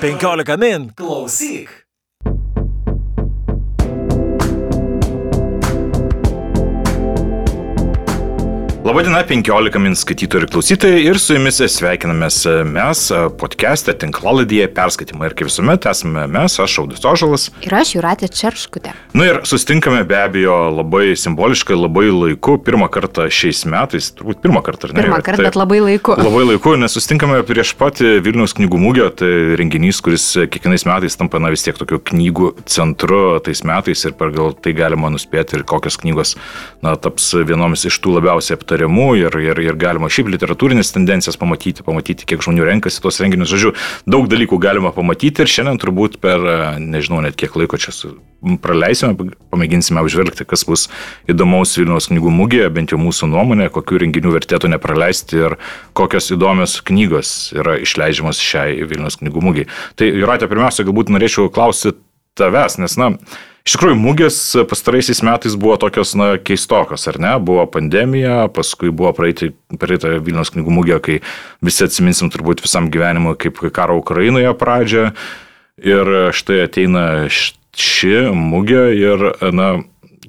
15 min klausyk. Labadiena, 15 min skaitytojų ir klausytojai ir su jumis sveikinamės mes podcast'e, tinklaladėje, perskaitymą ir kaip visuomet esame mes, aš Audis Ožalas. Ir aš Juratė Čerškutė. Na ir sustinkame be abejo labai simboliškai, labai laiku, pirmą kartą šiais metais, turbūt pirmą kartą, ar ne? Pirmą kartą, bet labai laiku. Labai laiku, nes sustinkame prieš pat Vilniaus knygų mūgio, tai renginys, kuris kiekvienais metais tampa na vis tiek tokiu knygų centru tais metais ir per gal tai galima nuspėti ir kokios knygos na, taps vienomis iš tų labiausiai aptartų aptariamų ir, ir, ir galima šiaip literatūrinės tendencijas pamatyti, pamatyti, kiek žmonių renkasi tos renginius. Žodžiu, daug dalykų galima pamatyti ir šiandien turbūt per, nežinau, net kiek laiko čia praleisime, pamėginsime apžvelgti, kas bus įdomaus Vilniaus knygų mūgėje, bent jau mūsų nuomonė, kokių renginių vertėtų nepraleisti ir kokios įdomios knygos yra išleidžiamos šiai Vilniaus knygų mūgiai. Tai, Juratė, pirmiausia, galbūt norėčiau klausyti tavęs, nes, na, Iš tikrųjų, mūgės pastaraisiais metais buvo tokios, na, keistokos, ar ne? Buvo pandemija, paskui buvo praeitą Vilnius knygų mūgę, kai visi atsiminsim turbūt visam gyvenimui kaip karo Ukrainoje pradžią. Ir štai ateina ši mūgė ir, na,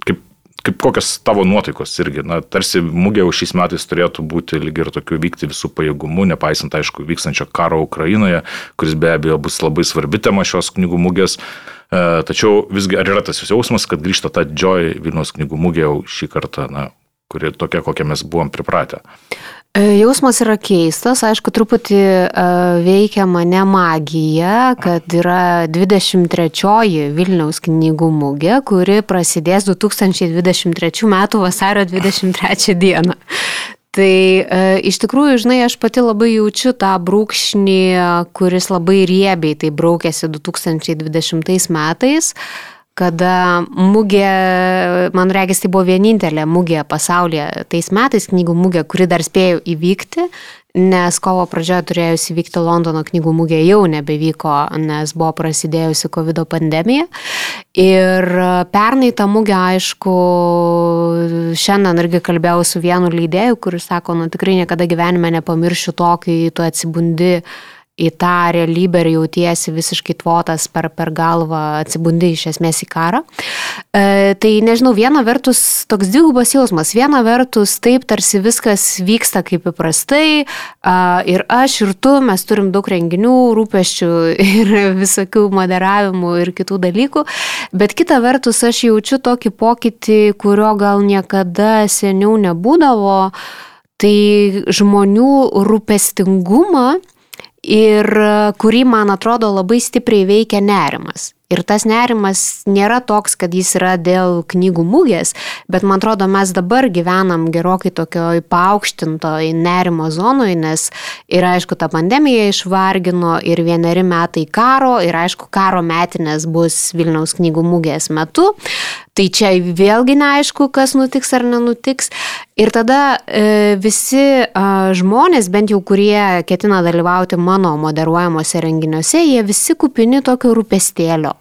kaip, kaip kokios tavo nuotaikos irgi, na, tarsi mūgė jau šiais metais turėtų būti lyg ir tokių vykti visų pajėgumų, nepaisant, aišku, vykstančio karo Ukrainoje, kuris be abejo bus labai svarbi tema šios knygų mūgės. E, tačiau visgi ar yra tas jausmas, kad grįžta ta didžioji Vilnius knygų mūgė jau šį kartą, na, kuri tokia, kokią mes buvom pripratę? E, jausmas yra keistas, aišku, truputį e, veikia mane magija, kad yra 23-oji Vilniaus knygų mūgė, kuri prasidės 2023 m. vasario 23 d. Tai e, iš tikrųjų, žinai, aš pati labai jaučiu tą brūkšnį, kuris labai riebiai tai braukėsi 2020 metais kada mugė, man regis, tai buvo vienintelė mugė pasaulyje tais metais, knygų mugė, kuri dar spėjo įvykti nes kovo pradžioje turėjusi vykti Londono knygų mūgė jau nebevyko, nes buvo prasidėjusi COVID pandemija. Ir pernai tą mūgę, aišku, šiandien irgi kalbėjau su vienu leidėju, kuris sako, nu tikrai niekada gyvenime nepamiršiu to, kai tu atsibundi į tą realybę ir jautiesi visiškai tvotas per, per galvą, atsibundi iš esmės į karą. E, tai nežinau, viena vertus toks dvigubas jausmas, viena vertus taip tarsi viskas vyksta kaip įprastai e, ir aš ir tu, mes turim daug renginių, rūpeščių ir visokių moderavimų ir kitų dalykų, bet kita vertus aš jaučiu tokį pokytį, kurio gal niekada seniau nebūdavo. Tai žmonių rūpestingumą ir kurį, man atrodo, labai stipriai veikia nerimas. Ir tas nerimas nėra toks, kad jis yra dėl knygų mūgės, bet man atrodo, mes dabar gyvenam gerokai tokioj paaukštintoj nerimo zonoje, nes ir aišku, ta pandemija išvargino ir vieneri metai karo, ir aišku, karo metinės bus Vilniaus knygų mūgės metu. Tai čia vėlgi neaišku, kas nutiks ar nenutiks. Ir tada e, visi e, žmonės, bent jau kurie ketina dalyvauti mano moderuojamuose renginiuose, jie visi kupini tokio rūpestėlio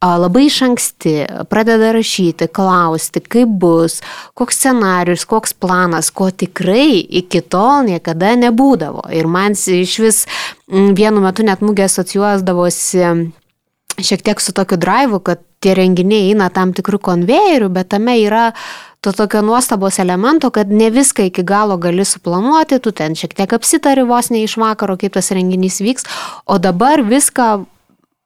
labai iš anksti pradeda rašyti, klausti, kaip bus, koks scenarius, koks planas, ko tikrai iki tol niekada nebūdavo. Ir man iš vis vienu metu net mūgė asocijuosdavosi šiek tiek su tokiu drivu, kad tie renginiai eina tam tikrų konvejerių, bet tame yra to tokio nuostabos elemento, kad ne viską iki galo gali suplanuoti, tu ten šiek tiek apsitari vos ne iš vakaro, kaip tas renginys vyks, o dabar viską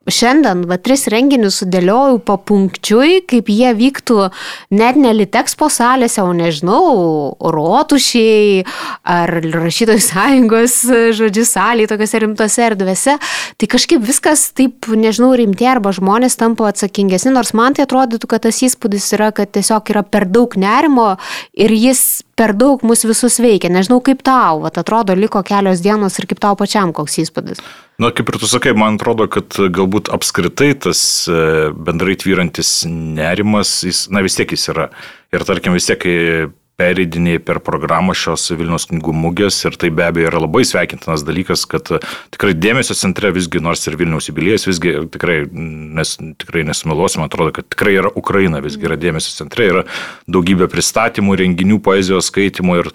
šiandien va tris renginius sudėliojau papunkčiui, kaip jie vyktų net ne Litexpo salėse, o nežinau, rotušiai ar rašytojų sąjungos, žodžiu, salėje, tokiuose rimtose erdvėse. Tai kažkaip viskas taip, nežinau, rimtė arba žmonės tampa atsakingesni, nors man tai atrodytų, kad tas įspūdis yra, kad tiesiog yra per daug nerimo ir jis per daug mus visus veikia. Nežinau, kaip tau, vat, atrodo, liko kelios dienos ir kaip tau pačiam koks įspūdis. Na, kaip ir tu sakai, man atrodo, kad galbūt apskritai tas e, bendrai tvyrantis nerimas, jis, na vis tiek jis yra. Ir tarkim, vis tiek, kai pereidinėjai per programą šios Vilnius knygų mugės ir tai be abejo yra labai sveikintinas dalykas, kad tikrai dėmesio centre visgi, nors ir Vilniaus jubilėjas, visgi tikrai, nes, tikrai nesumeluosim, atrodo, kad tikrai yra Ukraina, visgi yra dėmesio centre, yra daugybė pristatymų, renginių, poezijos skaitimų ir,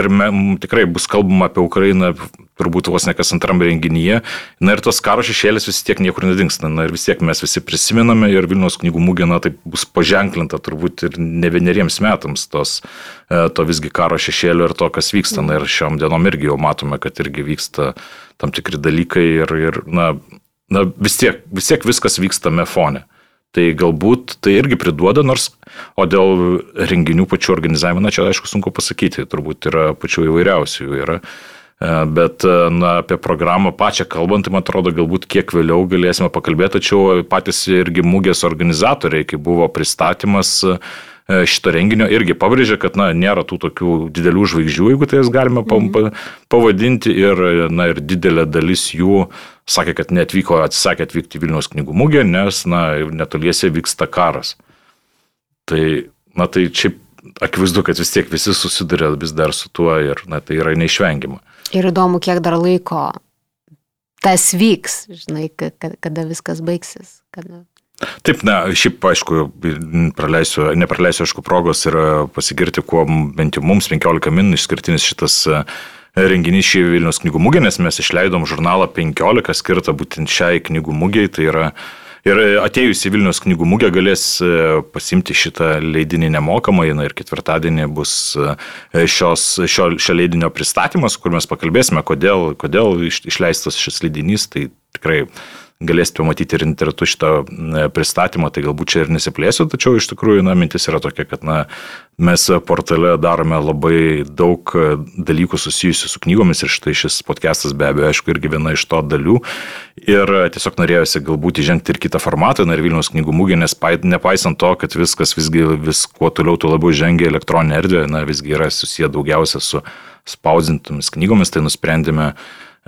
ir me, tikrai bus kalbama apie Ukrainą turbūt vos ne kas antram renginyje. Na ir tos karo šešėlis vis tiek niekur nedingsta. Na ir vis tiek mes visi prisimename ir Vilniaus knygų mūgė, na tai bus paženklinta turbūt ir ne vieneriems metams tos, e, to visgi karo šešėlio ir to, kas vyksta. Na ir šiom dienom irgi jau matome, kad irgi vyksta tam tikri dalykai ir, ir na, na vis, tiek, vis tiek viskas vyksta tame fone. Tai galbūt tai irgi priduoda, nors, o dėl renginių pačių organizavimo, na čia aišku sunku pasakyti, turbūt yra pačių įvairiausių yra. E, bet na, apie programą pačią kalbant, tai man atrodo, galbūt kiek vėliau galėsime pakalbėti, tačiau patys irgi mūgės organizatoriai, kai buvo pristatymas e, šito renginio, irgi pabrėžė, kad na, nėra tų tokių didelių žvaigždžių, jeigu tai jas galime mhm. pavadinti, ir, na, ir didelė dalis jų sakė, kad netvyko, atsisakė atvykti į Vilniaus knygų mugę, nes na, netoliese vyksta karas. Tai, na, tai čia akivaizdu, kad vis tiek visi susiduria vis dar su tuo ir na, tai yra neišvengiama. Ir įdomu, kiek dar laiko tas vyks, žinai, kada viskas baigsis. Kada... Taip, na, šiaip, aišku, praleisiu, nepraleisiu, aišku, progos ir pasigirti, kuo bent jau mums 15 min išskirtinis šitas uh, renginys šį Vilnius knygų mugė, nes mes išleidom žurnalą 15 skirtą būtent šiai knygų mugiai. Tai yra ir atėjus į Vilnius knygų mugę galės e, pasimti šitą leidinį nemokamai na, ir ketvirtadienį bus e, šios, šio, šio leidinio pristatymas, kur mes pakalbėsime, kodėl, kodėl išleistas šis leidinys. Tai tikrai galėsite pamatyti ir internetu šitą pristatymą, tai galbūt čia ir nesiplėsiu, tačiau iš tikrųjų, na, mintis yra tokia, kad, na, mes portale darome labai daug e, dalykų susijusių su knygomis ir štai šis podcastas be abejo, aišku, irgi viena iš to dalių. Ir tiesiog norėjusi galbūt įžengti ir kitą formatą, na ir Vilniaus knygų mūgė, nes nepaisant to, kad viskas visgi vis kuo toliau, tuo labiau žengia elektroninė erdvė, na visgi yra susiję daugiausia su spausdintomis knygomis, tai nusprendėme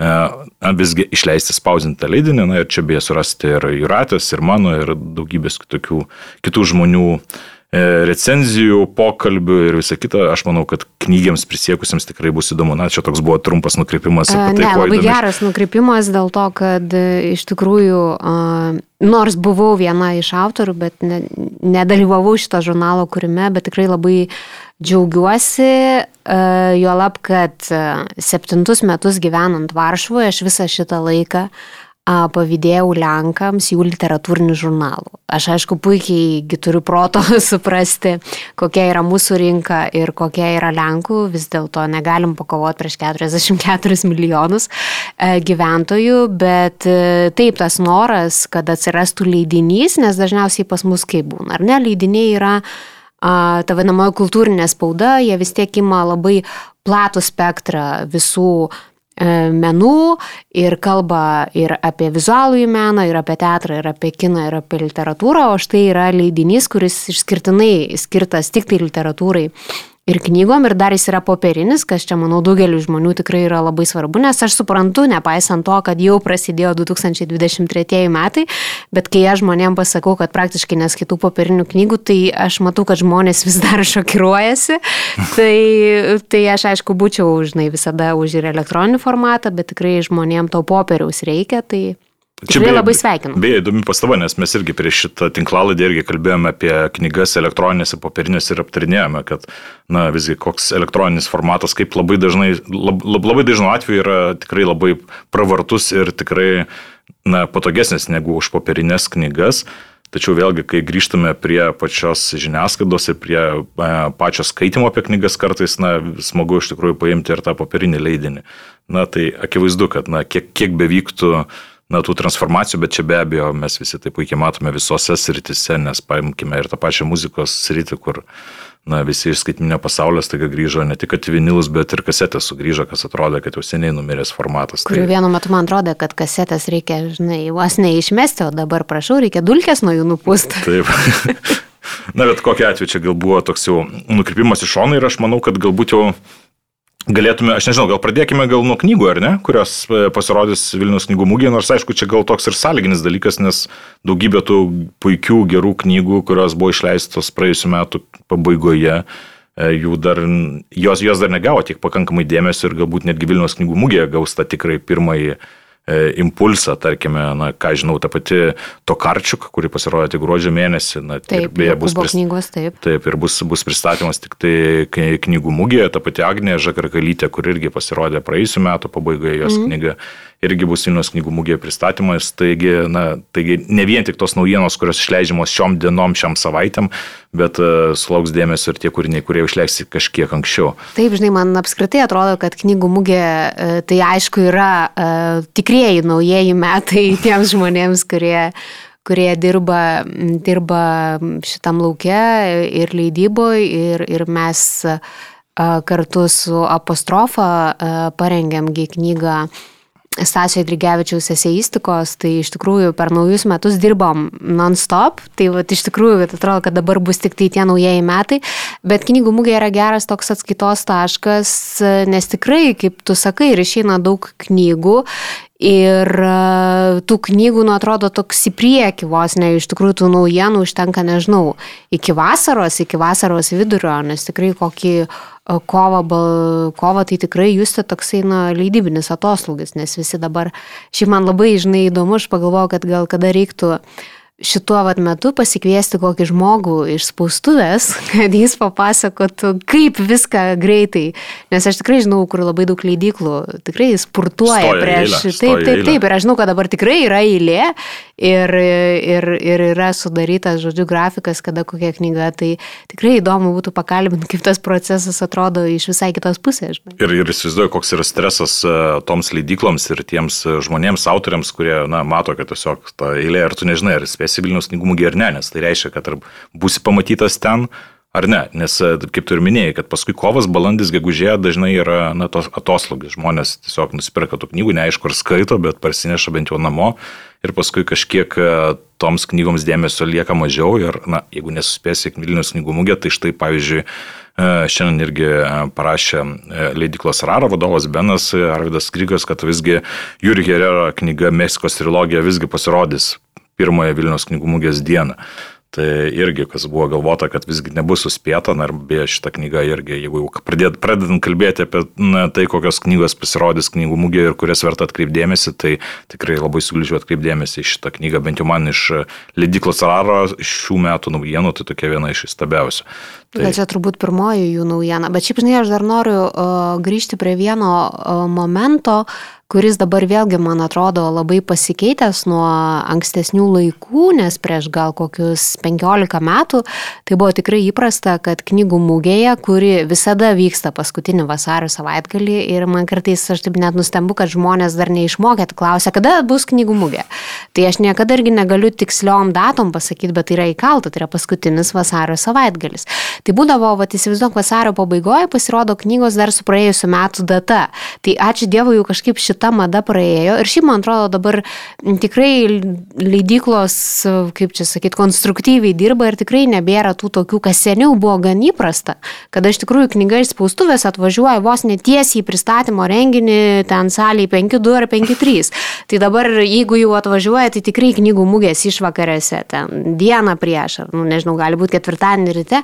E, visgi išleisti spausintą leidinį, na ir čia beje surasti ir Juratės, ir mano, ir daugybės kitokių kitų žmonių e, recenzijų, pokalbių ir visą kitą. Aš manau, kad knygiams prisiekusiems tikrai bus įdomu. Na, čia toks buvo trumpas nukreipimas. Tai, ne, labai įdomi. geras nukreipimas dėl to, kad e, iš tikrųjų, nors buvau viena iš autorių, bet ne, nedalyvavau šito žurnalo kūrime, bet tikrai labai Džiaugiuosi, e, juolab, kad e, septintus metus gyvenant Varšuvoje, aš visą šitą laiką pavydėjau Lenkams jų literatūrinių žurnalų. Aš aišku puikiai turiu proto suprasti, kokia yra mūsų rinka ir kokia yra Lenkų, vis dėlto negalim pakovoti prieš 44 milijonus e, gyventojų, bet taip tas noras, kad atsirastų leidinys, nes dažniausiai pas mus kaip būna, ar ne, leidiniai yra ta vadinamoji kultūrinė spauda, jie vis tiek ima labai platų spektrą visų e, menų ir kalba ir apie vizualųjį meną, ir apie teatrą, ir apie kiną, ir apie literatūrą, o štai yra leidinys, kuris išskirtinai skirtas tik tai literatūrai ir knygom, ir dar jis yra popierinis, kas čia, manau, daugeliu žmonių tikrai yra labai svarbu, nes aš suprantu, nepaisant to, kad jau prasidėjo 2023 metai, bet kai aš žmonėm pasakau, kad praktiškai neskaitau popierinių knygų, tai aš matau, kad žmonės vis dar šokiruojasi. tai, tai aš aišku būčiau, žinai, visada už ir elektroninį formatą, bet tikrai žmonėm to popieriaus reikia. Tai Čia beje, labai sveikinu. Beje, įdomi pastaba, nes mes irgi prieš šitą tinklalaidį irgi kalbėjome apie knygas elektroninės ir popierinės ir aptarinėjome, kad, na, visgi koks elektroninis formatas, kaip labai dažnai, lab, labai dažnu atveju yra tikrai labai pravartus ir tikrai, na, patogesnis negu už popierinės knygas. Tačiau vėlgi, kai grįžtame prie pačios žiniasklaidos ir prie e, pačio skaitimo apie knygas, kartais, na, smagu iš tikrųjų paimti ir tą popierinį leidinį. Na, tai akivaizdu, kad, na, kiek, kiek bevyktų na, tų transformacijų, bet čia be abejo mes visi tai puikiai matome visose sritise, nes paimkime ir tą pačią muzikos sritį, kur na, visi iš skaitminio pasaulio staiga grįžo ne tik vinilus, bet ir kasetės sugrįžo, kas atrodė, kad jau seniai numiręs formatas. Kuriuo tai... vienu metu man atrodo, kad kasetės reikia, žinai, vos neišmesti, o dabar prašau, reikia dulkės nuo jų nupūsti. Taip. Na, bet kokia atveju čia gal buvo toks jau nukrypimas į šoną ir aš manau, kad galbūt jau Galėtume, aš nežinau, gal pradėkime gal nuo knygų, ar ne, kurios e, pasirodys Vilnius knygų mūgėje, nors aišku, čia gal toks ir sąlyginis dalykas, nes daugybė tų puikių, gerų knygų, kurios buvo išleistos praėjusiu metu pabaigoje, e, jų dar, jos, jos dar negavo tiek pakankamai dėmesio ir galbūt netgi Vilnius knygų mūgėje gaus tą tikrai pirmąjį e, impulsą, tarkime, na, ką žinau, ta pati Tokarčiuk, kuri pasirodė tik gruodžio mėnesį, na, taip, ir beje bus, prist... knygos, taip. Taip, ir bus, bus pristatymas tik tai knygų mūgėje, ta pati Agnė Žakarkalytė, kur irgi pasirodė praėjusiu metu pabaigoje jos mm. knyga irgi bus Vilnius knygų mūgėje pristatymas. Taigi, na, taigi ne vien tik tos naujienos, kurios išleidžiamos šiom dienom, šiam savaitėm, bet uh, sulauks dėmesio ir tie kūriniai, kurie išleiksi kažkiek anksčiau. Taip, žinai, man apskritai atrodo, kad knygų mūgė uh, tai aišku yra uh, tikrieji naujieji metai tiems žmonėms, kurie kurie dirba, dirba šitam laukia ir leidyboje, ir, ir mes kartu su apostrofa parengėmgi knygą Stasio Idrigevičiaus eseistikos, tai iš tikrųjų per naujus metus dirbom non-stop, tai va, iš tikrųjų atrodo, kad dabar bus tik tai tie naujieji metai, bet knygų mūgė yra geras toks atskaitos taškas, nes tikrai, kaip tu sakai, ir išeina daug knygų Ir e, tų knygų, nu, atrodo, toks į priekį vos, ne, iš tikrųjų tų naujienų užtenka, nežinau, iki vasaros, iki vasaros vidurio, nes tikrai kokį kovo, kovo tai tikrai jūs toksai, na, leidybinis atoslūgis, nes visi dabar, šiaip man labai, žinai, įdomu, aš pagalvojau, kad gal kada reiktų uh, šituo vat metu pasikviesti kokį žmogų iš spaustuvės, kad jis papasakotų, kaip viską greitai. Nes aš tikrai žinau, kur labai daug leidyklų tikrai spurtuoja stoja prieš. Eilė, taip, taip, taip. Ir aš žinau, kad dabar tikrai yra eilė ir, ir, ir yra sudarytas, žodžiu, grafikas, kada kokia knyga. Tai tikrai įdomu būtų pakalbinti, kaip tas procesas atrodo iš visai kitos pusės. Žinai. Ir, ir įsivaizduoju, koks yra stresas e, toms leidykloms ir tiems e, žmonėms, autoriams, kurie, na, mato, kad tiesiog ta eilė, ar tu nežinai, ar spės esi Vilnius knygų mugė ar ne, nes tai reiškia, kad ar būsi pamatytas ten, ar ne, nes e, kaip tu ir minėjai, kad paskui kovas, balandis, gegužė dažnai yra na, tos atoslogis, žmonės tiesiog nusipirka tų knygų, neaišku, ar skaito, bet parsineša bent jau namo. Ir paskui kažkiek e, toms knygoms dėmesio lieka mažiau. Ir, na, jeigu nesuspėsi Vilnius knygų mugė, tai štai pavyzdžiui, e, Šiandien irgi parašė leidiklos Raro vadovas Benas Arvidas Krygas, kad visgi Juri Herero knyga Meksikos trilogija visgi pasirodys pirmąją Vilnius knygų mugės dieną. Tai irgi, kas buvo galvota, kad visgi nebus suspėta, na ir beje šitą knygą irgi, jeigu jau pradėt, pradedant kalbėti apie na, tai, kokios knygos pasirodys knygų mugėje ir kurias verta atkreipdėmėsi, tai tikrai labai siūlyčiau atkreipdėmėsi į šitą knygą, bent jau man iš Lediklos Raro šių metų naujienų, tai tokia viena iš įstabiausių. Tai... Bet čia turbūt pirmoji jų naujiena. Bet šiaip, žinai, aš dar noriu uh, grįžti prie vieno uh, momento, kuris dabar vėlgi, man atrodo, labai pasikeitęs nuo ankstesnių laikų, nes prieš gal kokius 15 metų tai buvo tikrai įprasta, kad knygų mūgėje, kuri visada vyksta paskutinį vasario savaitgalį ir man kartais aš taip net nustembu, kad žmonės dar neišmokėt, klausia, kada bus knygų mūgė. Tai aš niekada irgi negaliu tiksliom datom pasakyti, bet tai yra įkalta, tai yra paskutinis vasario savaitgalis. Tai būdavo, va, įsivaizduok, vasario pabaigoje pasirodo knygos dar su praėjusiu metu data. Tai ačiū Dievui, jau kažkaip šita mada praėjo. Ir šiaip, man atrodo, dabar tikrai leidyklos, kaip čia sakyti, konstruktyviai dirba ir tikrai nebėra tų tokių, kas seniau buvo gan įprasta, kada iš tikrųjų knyga iš spaustuvės atvažiuoja vos netiesiai į pristatymo renginį, ten saliai 5-2 ar 5-3. Tai dabar, jeigu jau atvažiuoja, tai tikrai knygų mugės išvakarėse, ten dieną prieš, ar, nu, nežinau, gali būti ketvirtadienį ryte,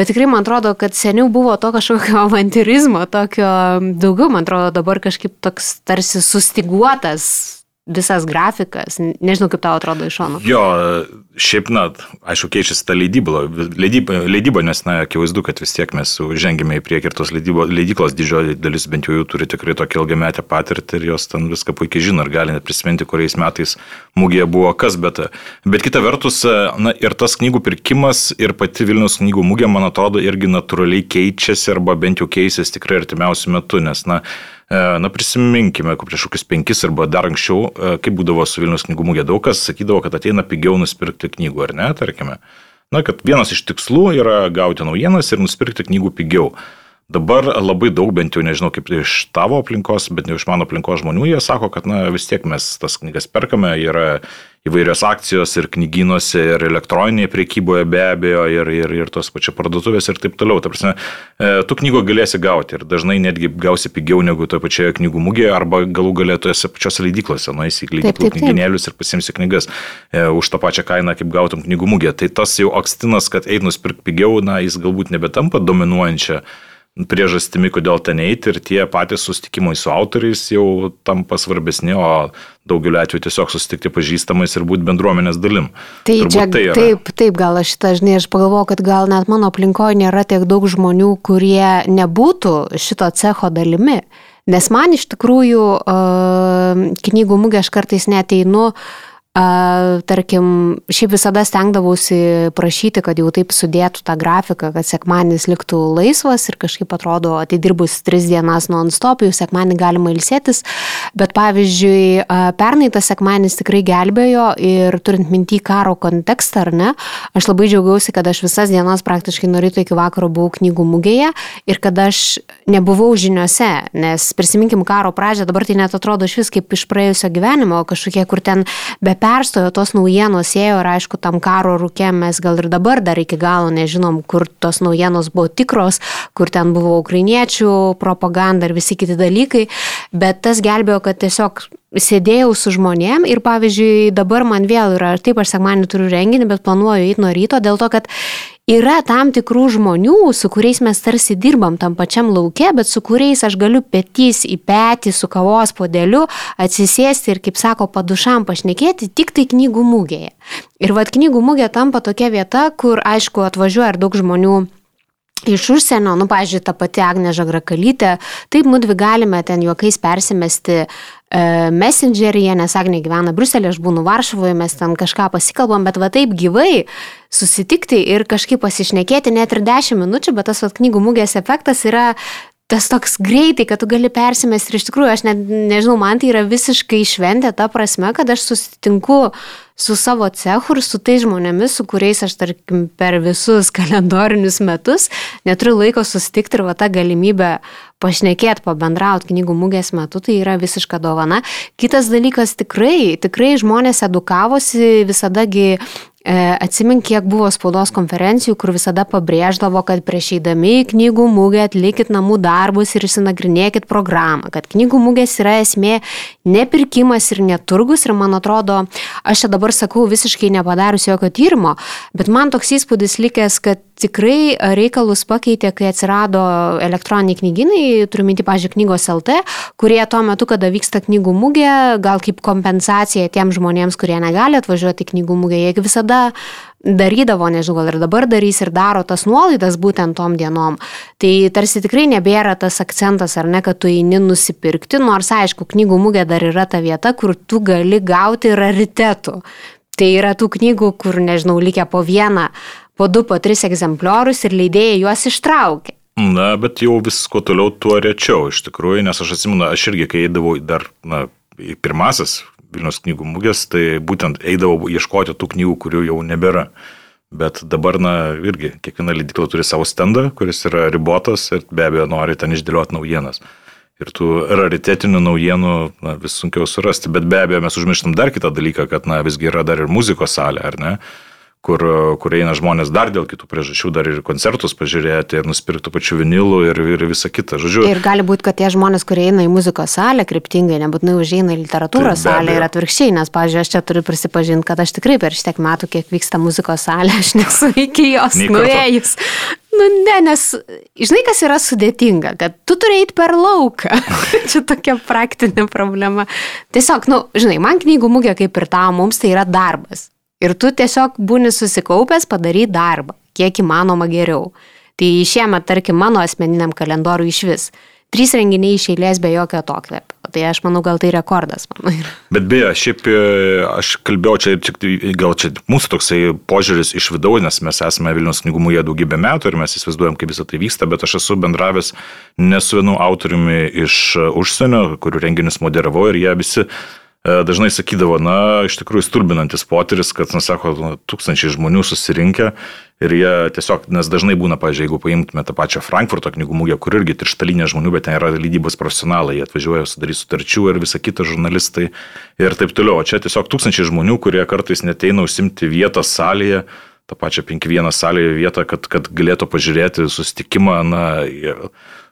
Bet tikrai man atrodo, kad seniau buvo to kažkokio avantirizmo, tokio daugiau, man atrodo, dabar kažkaip toks tarsi sustiguotas visas grafikas, nežinau kaip tau atrodo iš šono. Jo, šiaip, na, aišku, keičiasi ta leidyba, leidyba, leidyba nes, na, akivaizdu, kad vis tiek mes žengėme į priekį ir tos leidyklos didžioji dalis bent jau jų turi tikrai tokią ilgametę patirtį ir jos ten viską puikiai žino ir gali net prisiminti, kuriais metais mūgėje buvo kas, bet, bet kita vertus, na, ir tas knygų pirkimas ir pati Vilnius knygų mūgė, man atrodo, irgi natūraliai keičiasi arba bent jau keisis tikrai artimiausių metų, nes, na, na prisiminkime, prieš kokius penkis arba dar anksčiau, e, kaip būdavo su Vilnius knygų mūgė, daug kas sakydavo, kad ateina pigiau nusipirkti knygų, ar ne, tarkime. Na, kad vienas iš tikslų yra gauti naujienas ir nusipirkti knygų pigiau. Dabar labai daug, bent jau nežinau kaip iš tavo aplinkos, bet ne iš mano aplinkos žmonių, jie sako, kad na, vis tiek mes tas knygas perkame, yra įvairios akcijos ir knyginuose, ir elektroninėje priekyboje be abejo, ir, ir, ir tos pačios parduotuvės ir taip toliau. Ta prasme, e, tu knygų galėsi gauti ir dažnai netgi gausi pigiau negu toje pačioje knygų mugėje arba galų galėtojose pačiose leidyklose, nueisi į leidyklų knyginėlius ir pasimsi knygas e, už tą pačią kainą, kaip gautum knygų mugėje. Tai tas jau akstinas, kad eit nusipirkti pigiau, na, jis galbūt nebetampa dominuojančia priežastimi, kodėl ten eiti ir tie patys susitikimai su autoriais jau tampa svarbesni, o daugeliu atveju tiesiog susitikti pažįstamais ir būti bendruomenės dalim. Tai Turbūt čia, tai yra. taip, taip, gal aš šitą, žinai, aš pagalvoju, kad gal net mano aplinkoje nėra tiek daug žmonių, kurie nebūtų šito cecho dalimi. Nes man iš tikrųjų knygų mugė aš kartais neteinu, A, tarkim, šiaip visada stengdavausi prašyti, kad jau taip sudėtų tą grafiką, kad sekmanis liktų laisvas ir kažkaip atrodo, atidirbus tris dienas non-stop, jau sekmanį galima ilsėtis, bet pavyzdžiui, pernai tas sekmanis tikrai gelbėjo ir turint mintį karo kontekstą, ar ne, aš labai džiaugiausi, kad aš visas dienas praktiškai nuo ryto iki vakaro buvau knygų mugėje ir kad aš nebuvau žiniuose, nes prisiminkim karo pradžią, dabar tai net atrodo iš vis kaip iš praėjusio gyvenimo, kažkokie, kur ten be perstojo tos naujienos ėjo ir aišku, tam karo rūkė mes gal ir dabar dar iki galo nežinom, kur tos naujienos buvo tikros, kur ten buvo ukrainiečių propaganda ir visi kiti dalykai, bet tas gelbėjo, kad tiesiog sėdėjau su žmonėm ir pavyzdžiui dabar man vėl yra, taip aš sekmanį turiu renginį, bet planuoju eiti nuo ryto dėl to, kad yra tam tikrų žmonių, su kuriais mes tarsi dirbam tam pačiam laukia, bet su kuriais aš galiu petys į petį su kavos podeliu atsisėsti ir, kaip sako, padušam pašnekėti tik tai knygų mūgėje. Ir vad knygų mūgė tampa tokia vieta, kur, aišku, atvažiuoja ir daug žmonių iš užsienio, nu, pažiūrėjau, ta pati Agne Žagrakalytė, taip mūdvi galime ten juokais persimesti e, messengeryje, nes Agne gyvena Bruselė, aš būnu Varšuvoje, mes ten kažką pasikalbam, bet va taip gyvai susitikti ir kažkaip pasišnekėti net ir 10 minučių, bet tas va knygų mūgės efektas yra tas toks greitai, kad tu gali persimesti ir iš tikrųjų aš net nežinau, man tai yra visiškai šventė ta prasme, kad aš susitinku su savo cechu ir su tais žmonėmis, su kuriais aš, tarkim, per visus kalendorinius metus neturiu laiko susitikti ir va tą galimybę pašnekėti, pabendrauti knygų mugės metu, tai yra visiška dovana. Kitas dalykas, tikrai, tikrai žmonės edukavosi, visadagi atsimink, kiek buvo spaudos konferencijų, kur visada pabrėždavo, kad prieš eidami į knygų mugę atlikit namų darbus ir išsinagrinėkit programą, kad knygų mugės yra esmė nepirkimas ir neturgus ir man atrodo, aš čia dabar sakau visiškai nepadarius jokio tyrimo, bet man toks įspūdis likęs, kad tikrai reikalus pakeitė, kai atsirado elektroniniai knyginai, turiu minti, pažiūrėjau, knygos LT, kurie tuo metu, kada vyksta knygų mugė, gal kaip kompensacija tiem žmonėms, kurie negali atvažiuoti knygų mugę, jie visada darydavo, nežinau, gal ir dabar darys ir daro tas nuolaidas būtent tom dienom. Tai tarsi tikrai nebėra tas akcentas, ar ne, kad tu eini nusipirkti, nors aišku, knygų mugė dar yra ta vieta, kur tu gali gauti raritetų. Tai yra tų knygų, kur, nežinau, likę po vieną po du, po tris egzempliorius ir leidėjai juos ištraukė. Na, bet jau vis kuo toliau, tuo rečiau iš tikrųjų, nes aš atsimenu, aš irgi, kai eidavau dar, na, į pirmasis Vilnius knygų mugės, tai būtent eidavau ieškoti tų knygų, kurių jau nebėra. Bet dabar, na, irgi, kiekviena leidikla turi savo stendą, kuris yra ribotas ir be abejo nori ten išdėlioti naujienas. Ir tų raritetinių naujienų na, vis sunkiau surasti. Bet be abejo mes užmirštam dar kitą dalyką, kad, na, visgi yra dar ir muzikos salė, ar ne? Kur, kur eina žmonės dar dėl kitų priežasčių, dar ir koncertus pažiūrėti, ir nusipirkti pačių vinilų ir, ir visą kitą. Žodžiu. Ir gali būti, kad tie žmonės, kurie eina į muzikos salę kryptingai, nebūtinai užeina į literatūros tai, salę ir atvirkščiai, nes, pažiūrėjau, aš čia turiu prisipažinti, kad aš tikrai per šitiek metų, kiek vyksta muzikos salė, aš nesu iki jos nuėjus. Nu, ne, nes žinai, kas yra sudėtinga, kad tu turi eiti per lauką. Čia tokia praktinė problema. Tiesiog, nu, žinai, man knygų mugė kaip ir tau, mums tai yra darbas. Ir tu tiesiog būni susikaupęs padaryti darbą, kiek įmanoma geriau. Tai šiemet, tarkim, mano asmeniniam kalendoriui iš vis. Trys renginiai iš eilės be jokio atokvėpio. Tai aš manau, gal tai rekordas. Bet beje, šiaip e, aš kalbėjau čia, gal čia mūsų toksai požiūris iš vidaus, nes mes esame Vilnius knygų mūje daugybę metų ir mes įsivaizduojam, kaip visą tai vyksta, bet aš esu bendravęs ne su vienu autoriumi iš užsienio, kurių renginius moderavau ir jie visi dažnai sakydavo, na, iš tikrųjų stulbinantis potyris, kad, na, sako, tūkstančiai žmonių susirinkę ir jie tiesiog, nes dažnai būna, pažiūrėjau, jeigu paimtume tą pačią Frankfurto knygų mūgę, kur irgi trištalinė žmonių, bet ten yra lydybos profesionalai, jie atvažiuoja sudaryti sutarčių ir visa kita žurnalistai ir taip toliau. O čia tiesiog tūkstančiai žmonių, kurie kartais neteina užsimti vietą salėje, tą pačią 5-1 salėje vietą, kad, kad galėtų pažiūrėti susitikimą, na,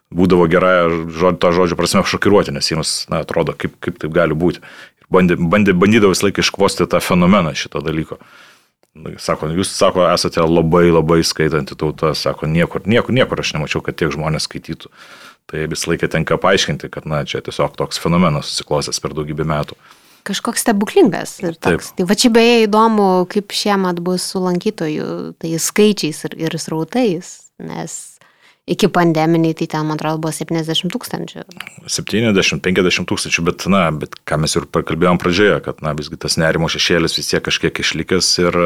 būdavo gerąją to žodžio prasme šokiruoti, nes jiems, na, atrodo, kaip, kaip taip gali būti bandė, bandė, bandydavo visą laiką iškvosti tą fenomeną šito dalyko. Sako, jūs, sako, esate labai labai skaitanti tauta, sako, niekur, niekur, niekur aš nemačiau, kad tiek žmonės skaitytų. Tai visą laiką tenka paaiškinti, kad, na, čia tiesiog toks fenomenas susiklosęs per daugybę metų. Kažkoks stebuklingas. Ir toks. Tai va čia beje įdomu, kaip šiemet bus su lankytojų, tai skaičiais ir, ir srautais, nes iki pandeminiai tai ten, man atrodo, buvo 70 tūkstančių. 70-50 tūkstančių, bet, na, bet ką mes ir kalbėjom pradžioje, kad, na, visgi tas nerimo šešėlis vis tiek kažkiek išlikęs ir,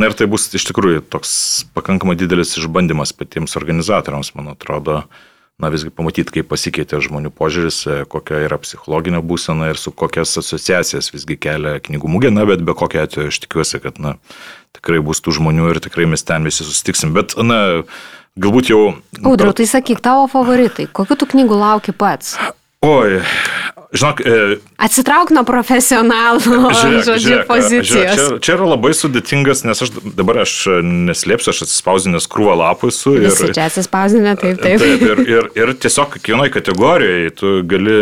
na, ir tai bus iš tikrųjų toks pakankamai didelis išbandymas patiems organizatoriams, man atrodo, na, visgi pamatyti, kaip pasikeitė žmonių požiūris, kokia yra psichologinė būsena ir su kokias asociacijas visgi kelia knygų mūgė, na, bet be kokio atveju aš tikiuosi, kad, na, tikrai bus tų žmonių ir tikrai mes ten visi susitiksim. Bet, na, galbūt jau... Audriau, tai sakyk, tavo favoritai, kokiu tu knygų lauki pats? Oi, žinok. E, Atsitrauk nuo profesionalų, žiūrėk, žodžiu, žiūrėk, pozicijos. Žiūrėk, čia, čia yra labai sudėtingas, nes aš dabar aš neslėpsiu, aš atsispausdinęs krūvą lapų esu. Ir, Visi čia atsispausdinę, taip, taip. taip ir, ir, ir tiesiog kiekvienoje kategorijoje tu gali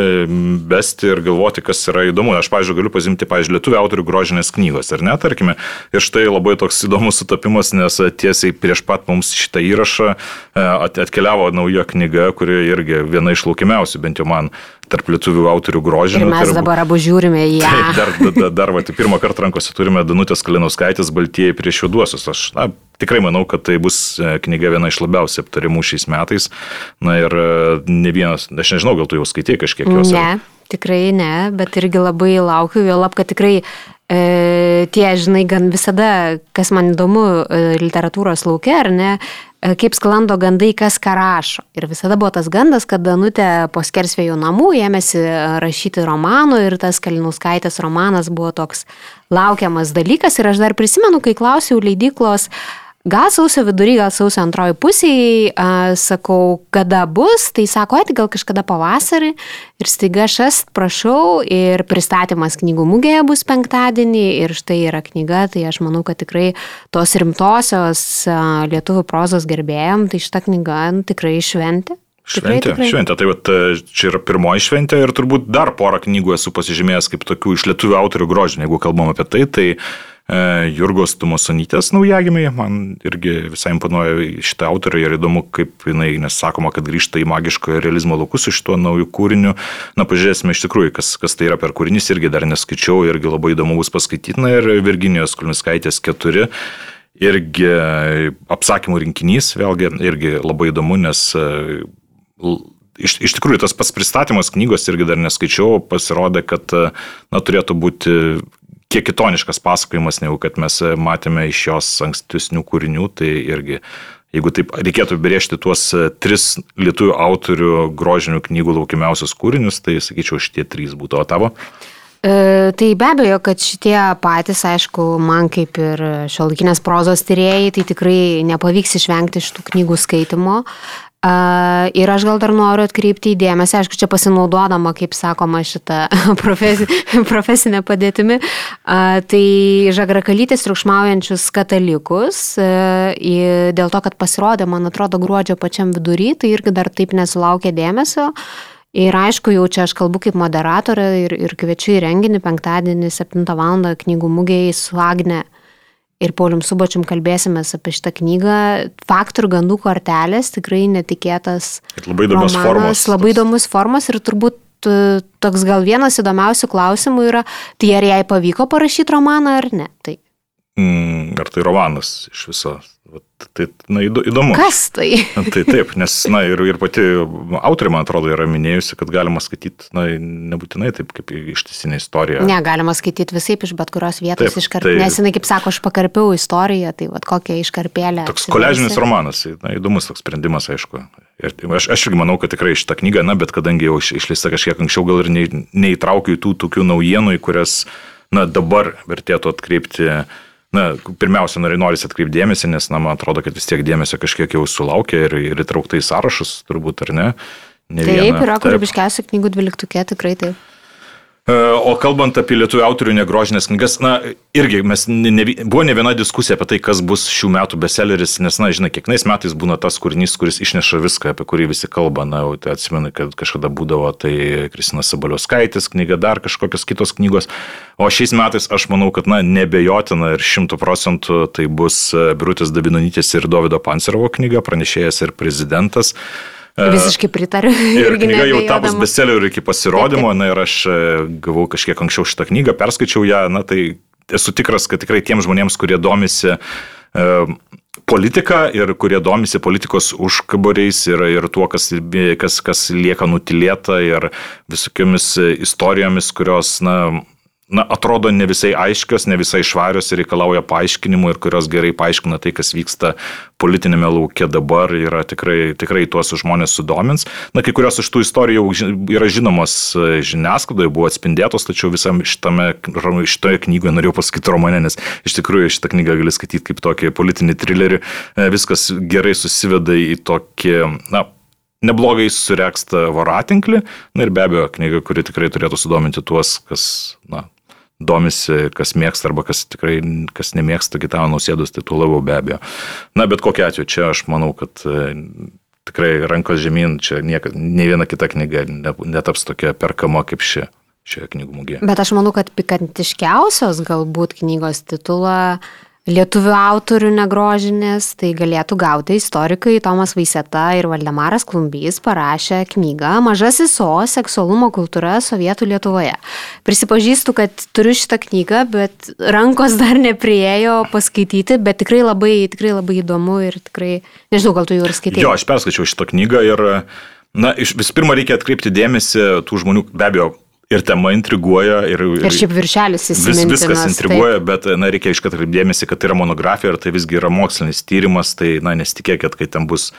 besti ir galvoti, kas yra įdomu. Aš, pavyzdžiui, galiu pasimti, pavyzdžiui, lietuvių autorių grožinės knygos, ar ne, tarkime. Ir štai labai toks įdomus sutapimas, nes tiesiai prieš pat mums šitą įrašą e, atkeliavo nauja knyga, kuri irgi viena iš laukiamiausių, bent jau man tarp lietuvių autorių grožinio. Ir mes tai dabar abu žiūrime į ją. Taip, dar, dar, dar, dar va, tai pirmą kartą rankose turime Danutės Kalinauskaitės Baltieji prieš juoduosius. Aš na, tikrai manau, kad tai bus e, knyga viena iš labiausiai aptarimų šiais metais. Na ir e, ne vienas, aš nežinau, gal tu jau skaitai kažkiek jos. Ne, tikrai ne, bet irgi labai laukiu, jo lab, kad tikrai e, tie, žinai, gan visada, kas man įdomu e, literatūros laukia, ar ne, E, kaip sklando gandai, kas ką rašo. Ir visada buvo tas gandas, kad Danutė po skersvėjų namų ėmėsi rašyti romanų ir tas Kalinauskaitės romanas buvo toks laukiamas dalykas. Ir aš dar prisimenu, kai klausiau leidyklos, uh, Gal sausio vidury, gal sausio antroji pusėje, sakau, kada bus, tai sako, ati gal kažkada pavasarį. Ir staiga aš prašau ir pristatymas knygų mugėje bus penktadienį ir štai yra knyga, tai aš manau, kad tikrai tos rimtosios lietuvių prozos gerbėjom, tai šita knyga nu, tikrai šventė. Šventė, tikrai, tikrai. šventė. Tai vat, čia yra pirmoji šventė ir turbūt dar porą knygų esu pasižymėjęs kaip tokių iš lietuvių autorių grožinė, jeigu kalbam apie tai. tai E, Jurgos Tumosonytės naujagimiai, man irgi visai imponuoja šitą autorę ir įdomu, kaip jinai, nes sakoma, kad grįžta į magiškojo realizmo laukus su šituo naujų kūriniu. Na, pažiūrėsime iš tikrųjų, kas, kas tai yra per kūrinys, irgi dar neskaičiau, irgi labai įdomu bus paskaityti. Na ir Virginijos Kulmiskaitės keturi. Irgi apsakymų rinkinys, vėlgi, irgi labai įdomu, nes e, iš, iš tikrųjų tas pats pristatymas knygos irgi dar neskaičiau, pasirodė, kad na, turėtų būti kiek kitoniškas pasakojimas, negu kad mes matėme iš jos ankstesnių kūrinių, tai irgi jeigu taip reikėtų brėžti tuos e, tris lietuvių autorių grožinių knygų laukiamiausius kūrinius, tai sakyčiau, šitie trys būtų, o tavo? E, tai be abejo, kad šitie patys, aišku, man kaip ir šiolaikinės prozos tyrėjai, tai tikrai nepavyks išvengti šitų knygų skaitimo. Ir aš gal dar noriu atkreipti įdėmėsi, aišku, čia pasinaudodama, kaip sakoma, šitą profesi, profesinę padėtimi, tai žagrakalytės triukšmaujančius katalikus, dėl to, kad pasirodė, man atrodo, gruodžio pačiam vidury, tai irgi dar taip nesulaukė dėmesio. Ir aišku, jau čia aš kalbu kaip moderatorė ir, ir kviečiu į renginį penktadienį 7 val. knygų mugėje su Agne ir Paulium Subačium kalbėsimės apie šitą knygą. Faktų ir gandų kortelės, tikrai netikėtas. Ir labai įdomus formas. Labai įdomus formas ir turbūt e, toks gal vienas įdomiausių klausimų yra, tai ar jai pavyko parašyti romaną ar ne. Tai. Mm, ar tai romanas iš viso Tai, na, įdomu. Kas tai? Tai taip, nes, na, ir, ir pati autorė, man atrodo, yra minėjusi, kad galima skaityti, na, nebūtinai taip kaip ištisinė istorija. Ne, galima skaityti visai iš bet kurios vietos iškarpėlę. Tai, nes jinai, kaip sako, aš pakarpiau istoriją, tai vad kokią iškarpėlę. Toks koležinis romanas, na, įdomus toks sprendimas, aišku. Ir aš, aš irgi manau, kad tikrai šitą knygą, na, bet kadangi jau išleista kažkiek anksčiau, gal ir ne, neįtraukiu į tų tokių naujienų, į kurias, na, dabar vertėtų atkreipti na, pirmiausia, norisi atkreipdėmėsi, nes, na, man atrodo, kad vis tiek dėmesio kažkiek jau sulaukė ir, ir įtraukta į sąrašus, turbūt, ar ne? ne taip, vieną. yra kūrybiškiausių knygų dvyliktukė, tikrai taip. E, o kalbant apie lietuvių autorių negrožinės knygas, na, irgi mes ne, buvo ne viena diskusija apie tai, kas bus šių metų bestselleris, nes, na, žinai, kiekvienais metais būna tas kūrinys, kuris išneša viską, apie kurį visi kalba. Na, tai atsimenu, kad kažkada būdavo tai Kristinas Sabaliauskaitis knyga, dar kažkokios kitos knygos. O šiais metais aš manau, kad, na, nebejotina ir šimtų procentų tai bus Birutės Davinonytės ir Davido Pancerovo knyga, pranešėjas ir prezidentas. E, Visiškai pritariu. Ir knyga jau tapus bestselleriu iki pasirodymo, taip, taip. na ir aš e, gavau kažkiek anksčiau šitą knygą, perskaičiau ją, na tai esu tikras, kad tikrai tiems žmonėms, kurie domisi e, politika ir kurie domisi politikos užkaboriais ir, ir tuo, kas, kas, kas lieka nutilėta ir visokiamis istorijomis, kurios, na, na, atrodo ne visai aiškios, ne visai švarios ir reikalauja paaiškinimų ir kurios gerai paaiškina tai, kas vyksta politinėme laukia dabar, yra tikrai, tikrai tuos žmonės sudomins. Na, kai kurios iš tų istorijų yra žinomos e, žiniasklaidoje, buvo atspindėtos, tačiau visam šitame, šitoje knygoje norėjau pasakyti romane, nes iš tikrųjų šitą knygą gali skaityti kaip tokį politinį trilerį. E, viskas gerai susiveda į tokį, na, neblogai sureksta voratinklį. Na ir be abejo, knyga, kuri tikrai turėtų sudominti tuos, kas, na, domisi, kas mėgsta arba kas tikrai, kas nemėgsta Gitano nausėdos, tai tuo labiau be abejo. Na, bet kokia atveju, čia aš manau, kad e, tikrai rankos žemyn, čia nieka, ne viena kita knyga netaps tokia perkama kaip ši šioje knygų mugėje. Bet aš manau, kad pikantiškiausios galbūt knygos titulą lietuvių autorių negrožinės, tai galėtų gauti istorikai Tomas Vaiseta ir Valdemaras Klumbys parašę knygą Mažasis O - seksualumo kultūra Sovietų Lietuvoje. Prisipažįstu, kad turiu šitą knygą, bet rankos dar nepriejo paskaityti, bet tikrai labai, tikrai labai įdomu ir tikrai, nežinau, gal tu jau ir skaitai. Jo, aš perskaičiau šitą knygą ir Na, vis pirma, reikia atkreipti dėmesį tų žmonių, be abejo, Ir tema intriguoja. Ir, ir, šiaip viršelis įsivaizduoja. Vis, viskas intriguoja, taip. bet, na, reikia iškart atkreipdėmėsi, kad tai yra monografija ir tai visgi yra mokslinis tyrimas, tai, na, nesitikėkit, kad ten bus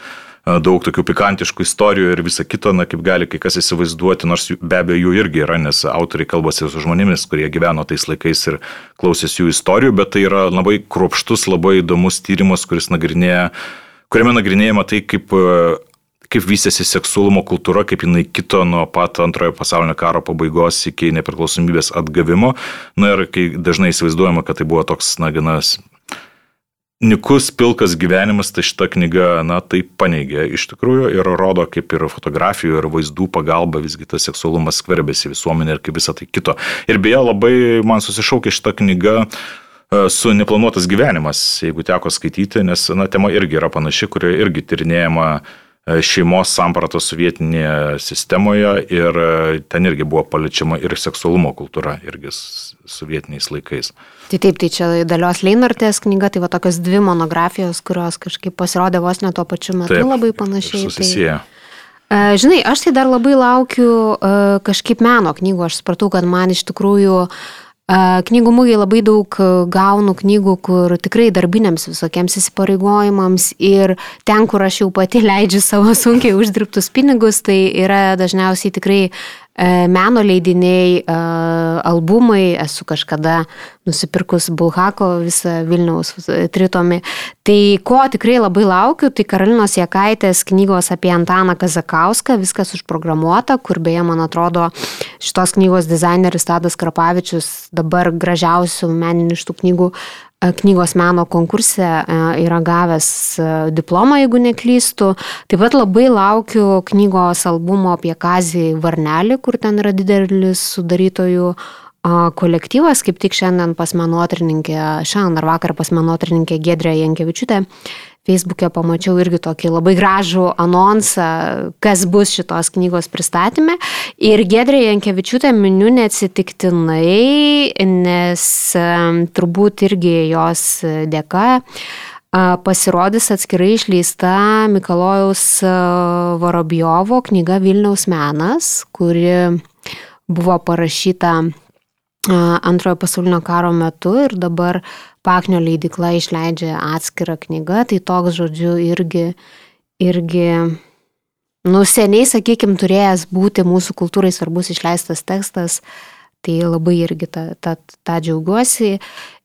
daug tokių pikantiškų istorijų ir visa kita, na, kaip gali kai kas įsivaizduoti, nors be abejo jų irgi yra, nes autoriai kalbasi su žmonėmis, kurie gyveno tais laikais ir klausėsi jų istorijų, bet tai yra labai kruopštus, labai įdomus tyrimas, kuris nagrinėja, kuriame nagrinėjama tai, kaip kaip vystėsi seksualumo kultūra, kaip jinai kito nuo pat antrojo pasaulinio karo pabaigos iki nepriklausomybės atgavimo. Na ir kai dažnai įsivaizduojama, kad tai buvo toks, na, ganas nikus, pilkas gyvenimas, tai šita knyga, na, tai paneigia iš tikrųjų ir rodo, kaip ir fotografijų ir vaizdų pagalba visgi tas seksualumas skverbėsi visuomenė ir kaip visą tai kito. Ir beje, labai man susišaukė šita knyga e, su neplanuotas gyvenimas, jeigu teko skaityti, nes, na, tema irgi yra panaši, kurioje irgi tirinėjama uh, šeimos sampratą sovietinėje sistemoje ir e, ten irgi buvo paliečiama ir seksualumo kultūra, irgi sovietiniais laikais. Tai taip, tai čia Dalios Leinartės knyga, tai va tokios dvi monografijos, kurios kažkaip pasirodė vos ne tuo pačiu metu taip, labai panašiai. Susisieja. Tai, žinai, aš tai dar labai laukiu kažkaip meno knygų, aš supratau, kad man iš tikrųjų uh, Knygų mūgiai labai daug gaunu knygų, kur tikrai darbiniams visokiems įsipareigojimams ir ten, kur aš jau pati leidžiu savo sunkiai uždirbtus pinigus, tai yra dažniausiai tikrai E, meno leidiniai, e, albumai, esu kažkada nusipirkus Bulhako visą Vilniaus tritomį. Tai ko tikrai labai laukiu, tai Karolinos Jekaitės knygos apie Antaną Kazakauską, viskas užprogramuota, kur beje, man atrodo, šitos knygos dizaineris Tadas Krapavičius dabar gražiausių meninių iš tų knygų knygos meno konkurse yra gavęs diplomą, jeigu neklystu. Taip pat labai laukiu knygos albumo apie Kazį Varnelį, kur ten yra didelis sudarytojų kolektyvas, kaip tik šiandien pas menotrininkę, šiandien ar vakar pas menotrininkę Gedrė Jankievičiūtė Facebook'e pamačiau irgi tokį labai gražų anonsą, kas bus šitos knygos pristatymė. Ir Gedrė Jankievičiūtė miniu neatsitiktinai, nes turbūt irgi jos dėka pasirodys atskirai išleista Mikalojaus Vorobjovo knyga Vilniaus menas, kuri buvo parašyta antrojo pasaulinio karo metu ir dabar Paknio leidikla išleidžia atskirą knygą, tai toks, žodžiu, irgi, irgi, nu, seniai, sakykime, turėjęs būti mūsų kultūrai svarbus išleistas tekstas, tai labai irgi tą, tą, tą džiaugiuosi.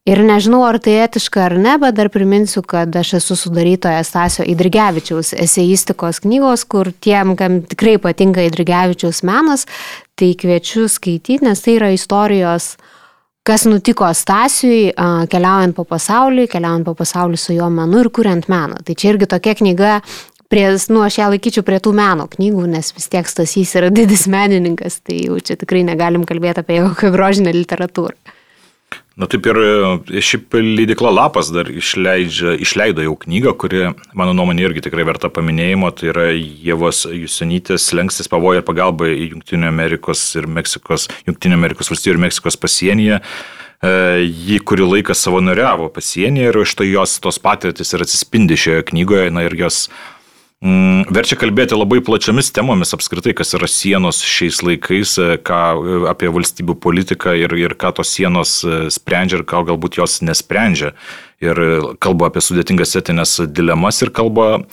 Ir nežinau, ar tai etiška ar ne, bet dar priminsiu, kad aš esu sudarytoja Stasio Idrigevičiaus eseistikos knygos, kur tiem, kam tikrai patinka Idrigevičiaus menas, tai kviečiu skaityti, nes tai yra istorijos, kas nutiko Stasiui, keliaujant po pasaulį, keliaujant po pasaulį su jo menu ir kuriant meną. Tai čia irgi tokia knyga, prie, nu, aš ją laikyčiau prie tų meno knygų, nes vis tiek Stasys yra didis menininkas, tai jau čia tikrai negalim kalbėti apie jokią grožinę literatūrą. Na taip ir e, šiaip leidikla Lapas dar išleidžia, išleido jau knygą, kuri, mano nuomonė, irgi tikrai verta paminėjimo. Tai yra Jėvos Jusionytės lengstis pavojai ir pagalba į Junktinio Amerikos ir Meksikos, Junktinio Amerikos valstybių ir Meksikos pasienyje. E, ji kurį laiką savanoriavo pasienyje ir iš to jos tos patirtis ir atsispindi šioje knygoje. Na ir jos Mm, verčia kalbėti labai plačiamis temomis apskritai, kas yra sienos šiais laikais, e, ką e, apie valstybių politiką ir, ir ką tos sienos e, sprendžia ir ką galbūt jos nesprendžia. Ir kalba apie sudėtingas etinės dilemas ir kalba,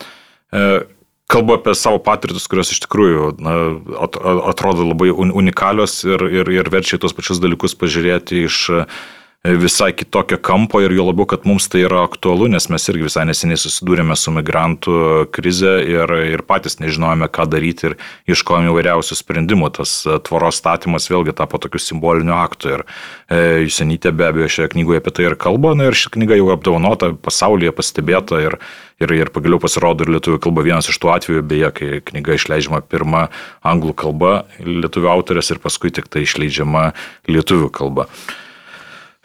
kalba apie savo patirtis, kurios iš tikrųjų atrodo labai unikalios ir, ir, ir verčia tuos pačius dalykus pažiūrėti iš visai kitokio kampo ir jo labiau, kad mums tai yra aktualu, nes mes irgi visai neseniai susidūrėme su migrantų krize ir, ir patys nežinojome, ką daryti ir iškojame įvairiausių sprendimų. Tas e, tvoros statymas vėlgi tapo tokiu simboliniu aktu ir e, Jusenytė be abejo šioje knygoje apie tai ir kalba, na ir ši knyga jau apdovanota pasaulyje, pastebėta ir, ir, ir pagaliau pasirodo ir lietuvių kalba vienas iš tų atvejų, beje, kai knyga išleidžiama pirmą anglų kalba lietuvių autorės ir paskui tik tai išleidžiama lietuvių kalba.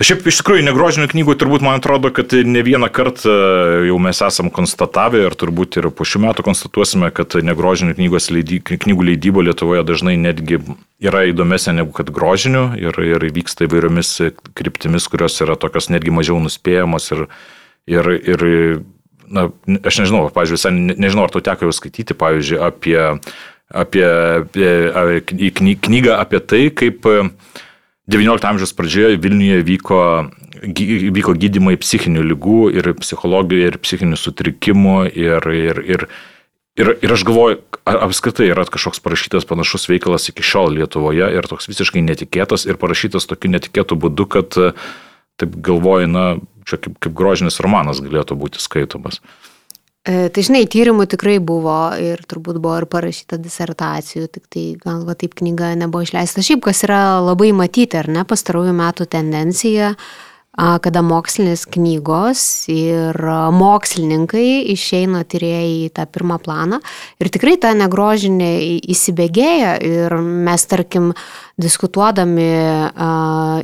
Šiaip iš tikrųjų negrožinių knygų turbūt man atrodo, kad ne vieną kartą jau mes esam konstatavę ir turbūt ir po šių metų konstatuosime, kad negrožinių leidy, knygų leidybo Lietuvoje dažnai netgi yra įdomesnė negu kad grožinių ir, ir vyksta įvairiomis kryptimis, kurios yra tokios netgi mažiau nuspėjamos ir, ir, ir na, aš nežinau, pavyzdžiui, visai nežinau, ar tau teko jau skaityti, pavyzdžiui, apie, apie, apie, knygą apie tai, kaip XIX amžiaus pradžioje Vilniuje vyko, vyko gydimai psichinių lygų ir psichologijų ir psichinių sutrikimų ir, ir, ir, ir, ir aš galvoju, ar apskritai yra kažkoks parašytas panašus veikalas iki šiol Lietuvoje ir toks visiškai netikėtas ir parašytas tokiu netikėtu būdu, kad taip galvoju, na, čia kaip, kaip grožinis romanas galėtų būti skaitomas. E, tai žinai, tyrimų tikrai buvo ir turbūt buvo ir parašyta disertacijų, tik tai gal va taip knyga nebuvo išleista. Šiaip kas yra labai matyti, ar ne, pastarųjų metų tendencija, kada mokslinės knygos ir mokslininkai išeina tyrėjai į tą pirmą planą ir tikrai ta negrožinė įsibėgėja ir mes, tarkim, diskutuodami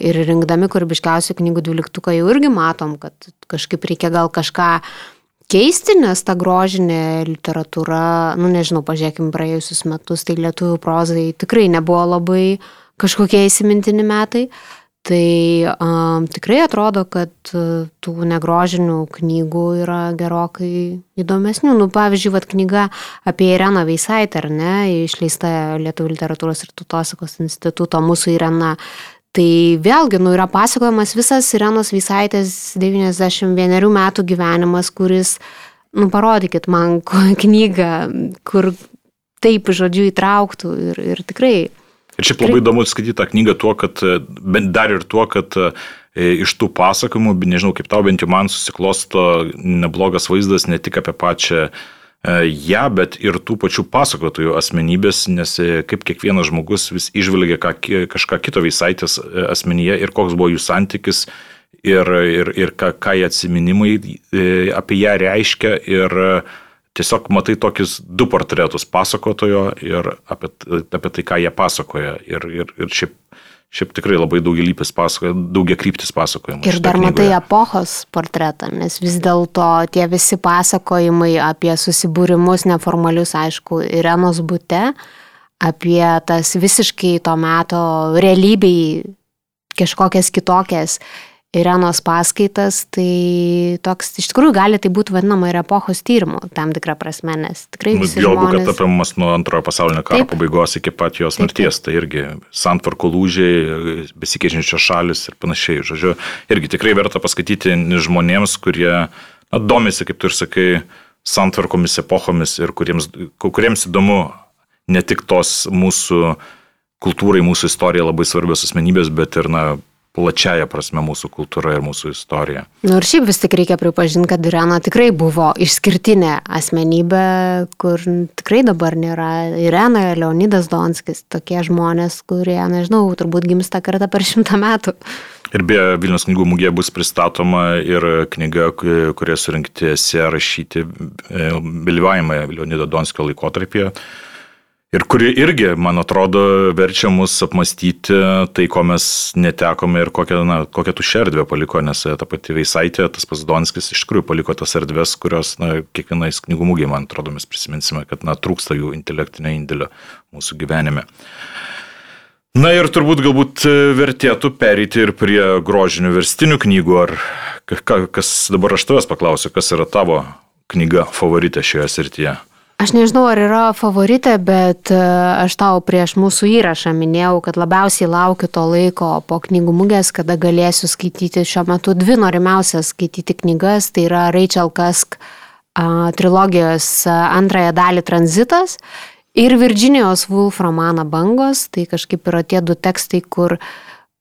ir rinkdami kūrybiškiausių knygų dvyliktuką jau irgi matom, kad kažkaip reikia gal kažką keisti, nes ta grožinė literatūra, nu nežinau, pažiūrėkim praėjusius metus, tai lietuvių prozai tikrai nebuvo labai kažkokie įsimintini metai. Tai um, tikrai atrodo, kad tų negrožinių knygų yra gerokai įdomesnių. Nu, pavyzdžiui, vat, knyga apie Ireną Veisaitę, ar ne, išleista Lietuvų literatūros ir tautosakos instituto, mūsų Irena Tai vėlgi, nu, yra pasakojamas visas Irenos Vysaitės 91 metų gyvenimas, kuris, nu, parodykit man knygą, kur taip, žodžiu, įtrauktų ir, ir tikrai. Ir šiaip labai įdomu skaityti tą knygą tuo, kad, dar ir tuo, kad e, iš tų pasakojimų, nežinau kaip tau, bent jau man susiklosto neblogas vaizdas ne tik apie pačią ją, ja, bet ir tų pačių pasakotojų asmenybės, nes e, kaip kiekvienas žmogus vis išvelgia ką, kažką kito Veisaitės e, asmenyje ir koks buvo jų santykis ir, ir, ir ką, ką jie atsiminimai e, apie ją reiškia ir tiesiog matai tokius du portretus pasakotojo ir apie, apie tai, ką jie pasakoja. Ir, ir, ir šiaip Šiaip tikrai labai daugialypis pasakojimas, daugia kryptis pasakojimas. Ir dar matai epochos portretą, nes vis dėlto tie visi pasakojimai apie susibūrimus neformalius, aišku, Irenos būte, apie tas visiškai to meto realybei kažkokias kitokias Irenos paskaitas, tai toks iš tikrųjų gali tai būti vadinama ir epochos tyrimu, tam tikrą prasme, nes tikrai... Nu, Juolab, žmonės... kad apimamas nuo antrojo pasaulinio karo taip, pabaigos iki pat jos taip, mirties, tai irgi santvarko lūžiai, besikeičiančios šalis ir panašiai. Žodžiu, irgi tikrai verta paskaityti žmonėms, kurie na, domisi, kaip tu ir sakai, santvarkomis epochomis ir kuriems, kuriems įdomu ne tik tos mūsų kultūrai, mūsų istorijai labai svarbios asmenybės, bet ir na, plačiaja prasme mūsų kultūra ir mūsų istorija. Na nu, ir šiaip vis tik reikia pripažinti, kad Irena tikrai buvo išskirtinė asmenybė, kur tikrai dabar nėra. Irena, Leonidas Donskis, tokie žmonės, kurie, nežinau, turbūt gimsta kartą per šimtą metų. Ir beje, Vilnius knygų mugėje bus pristatoma ir knyga, kurie surinkti esė rašyti dalyvavimą e, Leonido Donskio laikotarpėje. Ir kuri irgi, man atrodo, verčia mus apmastyti tai, ko mes netekome ir kokią, na, kokią tušę erdvę paliko, nes ta pati Veisaitė, tas pats Donskis iš tikrųjų paliko tas erdvės, kurios, na, kiekvienais knygų mūgiai, man atrodo, mes prisiminsime, kad, na, trūksta jų intelektinio indėlio mūsų gyvenime. Na ir turbūt galbūt vertėtų pereiti ir prie grožinių verstinių knygų, ar kas dabar aš tavęs paklausiu, kas yra tavo knyga favorite šioje srityje? Aš nežinau, ar yra favoritė, bet e, aš tau prieš mūsų įrašą minėjau, kad labiausiai laukiu to laiko po knygų mugės, kada galėsiu skaityti šiuo metu dvi norimiausias skaityti knygas. Tai yra Rachel Kask trilogijos antrąją dalį Tranzitas ir Virginijos Woolf romaną Bangos. Tai kažkaip yra tie du tekstai, kur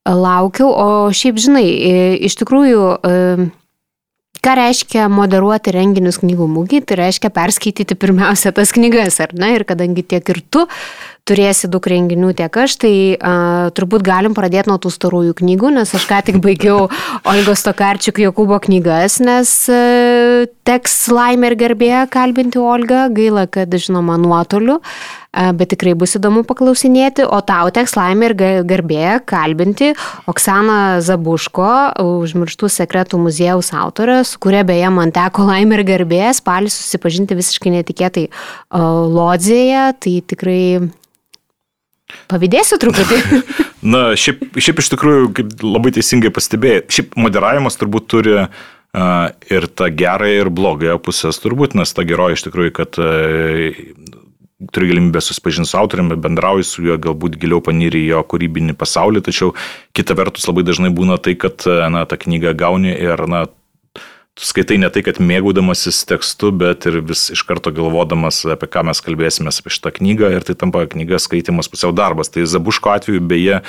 laukiu. O šiaip, žinai, iš tikrųjų Ką reiškia moderuoti renginius knygų mūgiai? Tai reiškia perskaityti pirmiausia tas knygas, ar ne? Ir kadangi tiek ir tu turėsi daug renginių, tiek aš, tai uh, turbūt galim pradėti nuo tų storųjų knygų, nes aš ką tik baigiau Olgos Tokarčiuk Jokūbo knygas, nes uh, teks laimė ir garbė kalbinti Olgą, gaila, kad žinoma nuotoliu. Uh, bet tikrai bus įdomu paklausinėti, o tau teks laimė ir garbė kalbinti Oksaną Zabuško, užmirštų sekretų muziejaus autorę, su kuria beje man teko laimė ir garbė spalį susipažinti visiškai netikėtai Lodzėje, tai tikrai Pavydėsiu truputį. Na, šiaip, šiaip iš tikrųjų, kaip labai teisingai pastebėjai, šiaip moderavimas turbūt turi uh, ir tą gerąją, ir blogąją pusės turbūt, nes ta geroji iš tikrųjų, kad uh, turi galimybę susipažinti su autoriumi, bendrauji su juo, galbūt giliau panyri jo kūrybinį pasaulį, tačiau kita vertus labai dažnai būna tai, kad na, tą knygą gauni ir na, skaitai ne tai, kad mėgaudamasis tekstu, bet ir vis iš karto galvodamas, apie ką mes kalbėsime apie šitą knygą ir tai tampa knyga skaitimas pusiau darbas. Tai Zabuško atveju beje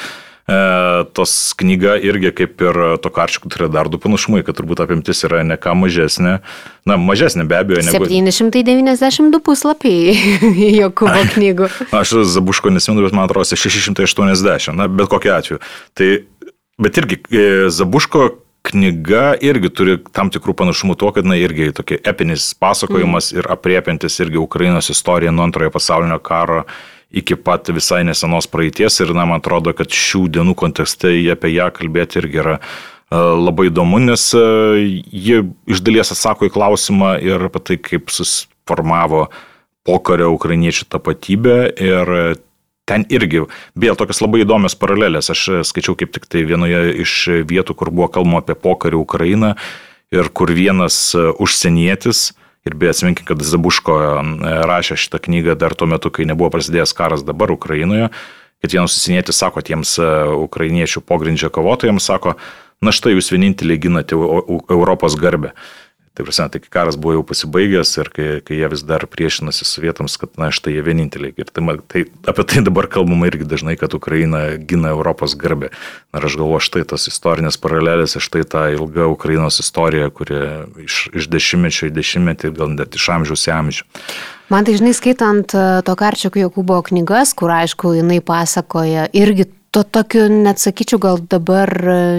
tos knyga irgi kaip ir to karčiukų turi dar du panašumai, kad turbūt apimtis yra ne ką mažesnė. Na, mažesnė be abejo. Negu... 792 puslapiai Jokūbo knygų. Aš Zabuško nesimenu, bet man atrodo 680, na, bet kokiu atveju. Tai, bet irgi e, Zabuško knyga irgi turi tam tikrų panašumų tuo, kad, na, irgi tokia epinis pasakojimas mm. ir apriepiantis irgi Ukrainos istoriją nuo antrojo pasaulinio karo iki pat visai nesenos praeities ir, na, man atrodo, kad šių dienų kontekste apie ją kalbėti irgi yra e, labai įdomu, nes e, ji iš dalies atsako į klausimą ir apie tai, kaip susiformavo pokario ukrainiečių tapatybė ir ten irgi, vėl tokios labai įdomios paralelės. Aš skaičiau kaip tik tai vienoje iš vietų, kur buvo kalbama apie pokarį Ukrainą ir kur vienas užsienietis, Ir beje, atsiminkim, kad Zabuško rašė šitą knygą dar tuo metu, kai nebuvo prasidėjęs karas dabar Ukrainoje, kad vienas susinietis sako tiems e, ukrainiečių pogrindžio kovotojams, sako, na štai jūs vieninteliai ginate Europos garbę. Tai prasme, tai karas buvo jau pasibaigęs ir kai, kai jie vis dar priešinasi sovietams, kad na štai jie vieninteliai. Ir tai, tai, apie tai dabar kalbama irgi dažnai, kad Ukraina gina Europos garbę. Ir aš galvoju, štai tas istorinės paralelės, štai ta ilga Ukrainos istorija, kuri iš, iš dešimtmečio į dešimtmetį, gal net iš amžiaus į amžių. Man tai žinai, skaitant e, to Karčiako Jokūbo knygas, kur aišku, jinai pasakoja irgi to tokiu, net sakyčiau, gal dabar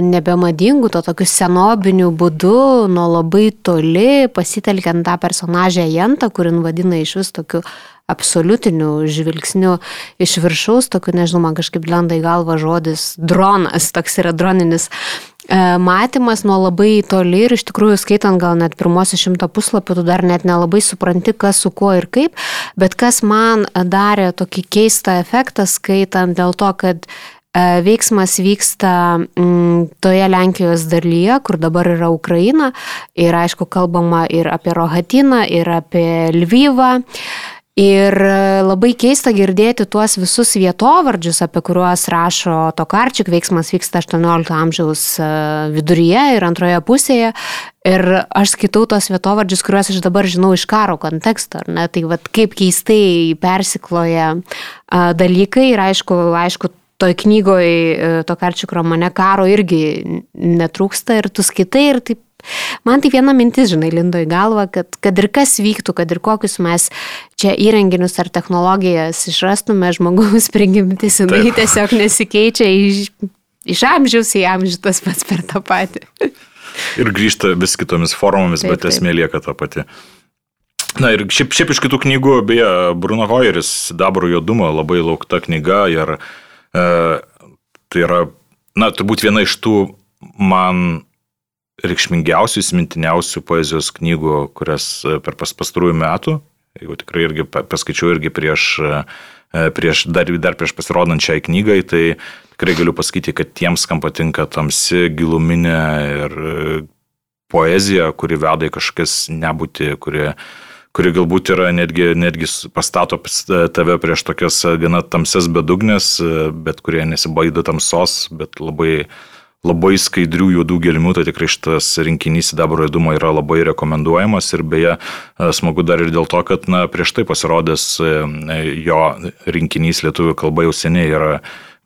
nebemadingu, to tokiu senobiniu būdu, nuo labai toli, pasitelkiant tą personažę Jantą, kurin vadina iš vis tokiu absoliutiniu žvilgsniu iš viršaus, tokiu, nežinau, man kažkaip lenda į galvą žodis dronas, toks yra droninis e, matymas nuo labai toli ir iš tikrųjų skaitant gal net pirmosius šimtą puslapių, tu dar net nelabai supranti, kas su kuo ir kaip, bet kas man darė tokį keistą efektą skaitant dėl to, kad E, veiksmas vyksta mm, toje Lenkijos dalyje, kur dabar yra Ukraina ir aišku kalbama ir apie Rohatiną, ir apie Lvyvą. Ir labai keista girdėti tuos visus vietovardžius, apie kuriuos rašo Tokarčik, veiksmas vyksta 18 amžiaus e, viduryje ir antroje pusėje. Ir aš skaitau tos vietovardžius, kuriuos aš dabar žinau iš karo konteksto, ar ne? Tai vad kaip keistai persikloja dalykai ir aišku, aišku toj knygoje, to karčiuk romane karo irgi netrūksta ir tu skaitai ir taip Man tai viena mintis, žinai, lindo į galvą, kad, kad ir kas vyktų, kad ir kokius mes čia įrenginius ar technologijas išrastume, žmogaus prigimtis, jinai tiesiog nesikeičia iš, iš amžiaus į amžių tas pats per tą patį. Ir grįžta vis kitomis formomis, taip, bet taip. esmė lieka ta pati. Na ir šiaip, šiaip iš kitų knygų, beje, Bruno Hoyeris, Dabro juodumo, labai laukta knyga ir e, tai yra, na, turbūt viena iš tų man reikšmingiausių, įsimintiniausių poezijos knygų, kurias e, per pas, pastarųjų metų, jeigu tikrai irgi paskaičiau irgi prieš, e, prieš dar, dar prieš pasirodant šiai knygai, tai tikrai galiu pasakyti, kad tiems, kam patinka tamsi, giluminė ir e, poezija, kuri veda į kažkas nebūti, kuri kuri galbūt yra netgi, netgi pastato tave prieš tokias gana tamses bedugnės, bet kurie nesibaido tamsos, bet labai, labai skaidrių juodų gelmių, tai tikrai šitas rinkinys Dabro įdumo yra labai rekomenduojamas ir beje smagu dar ir dėl to, kad na, prieš tai pasirodęs jo rinkinys lietuvių kalba jau seniai yra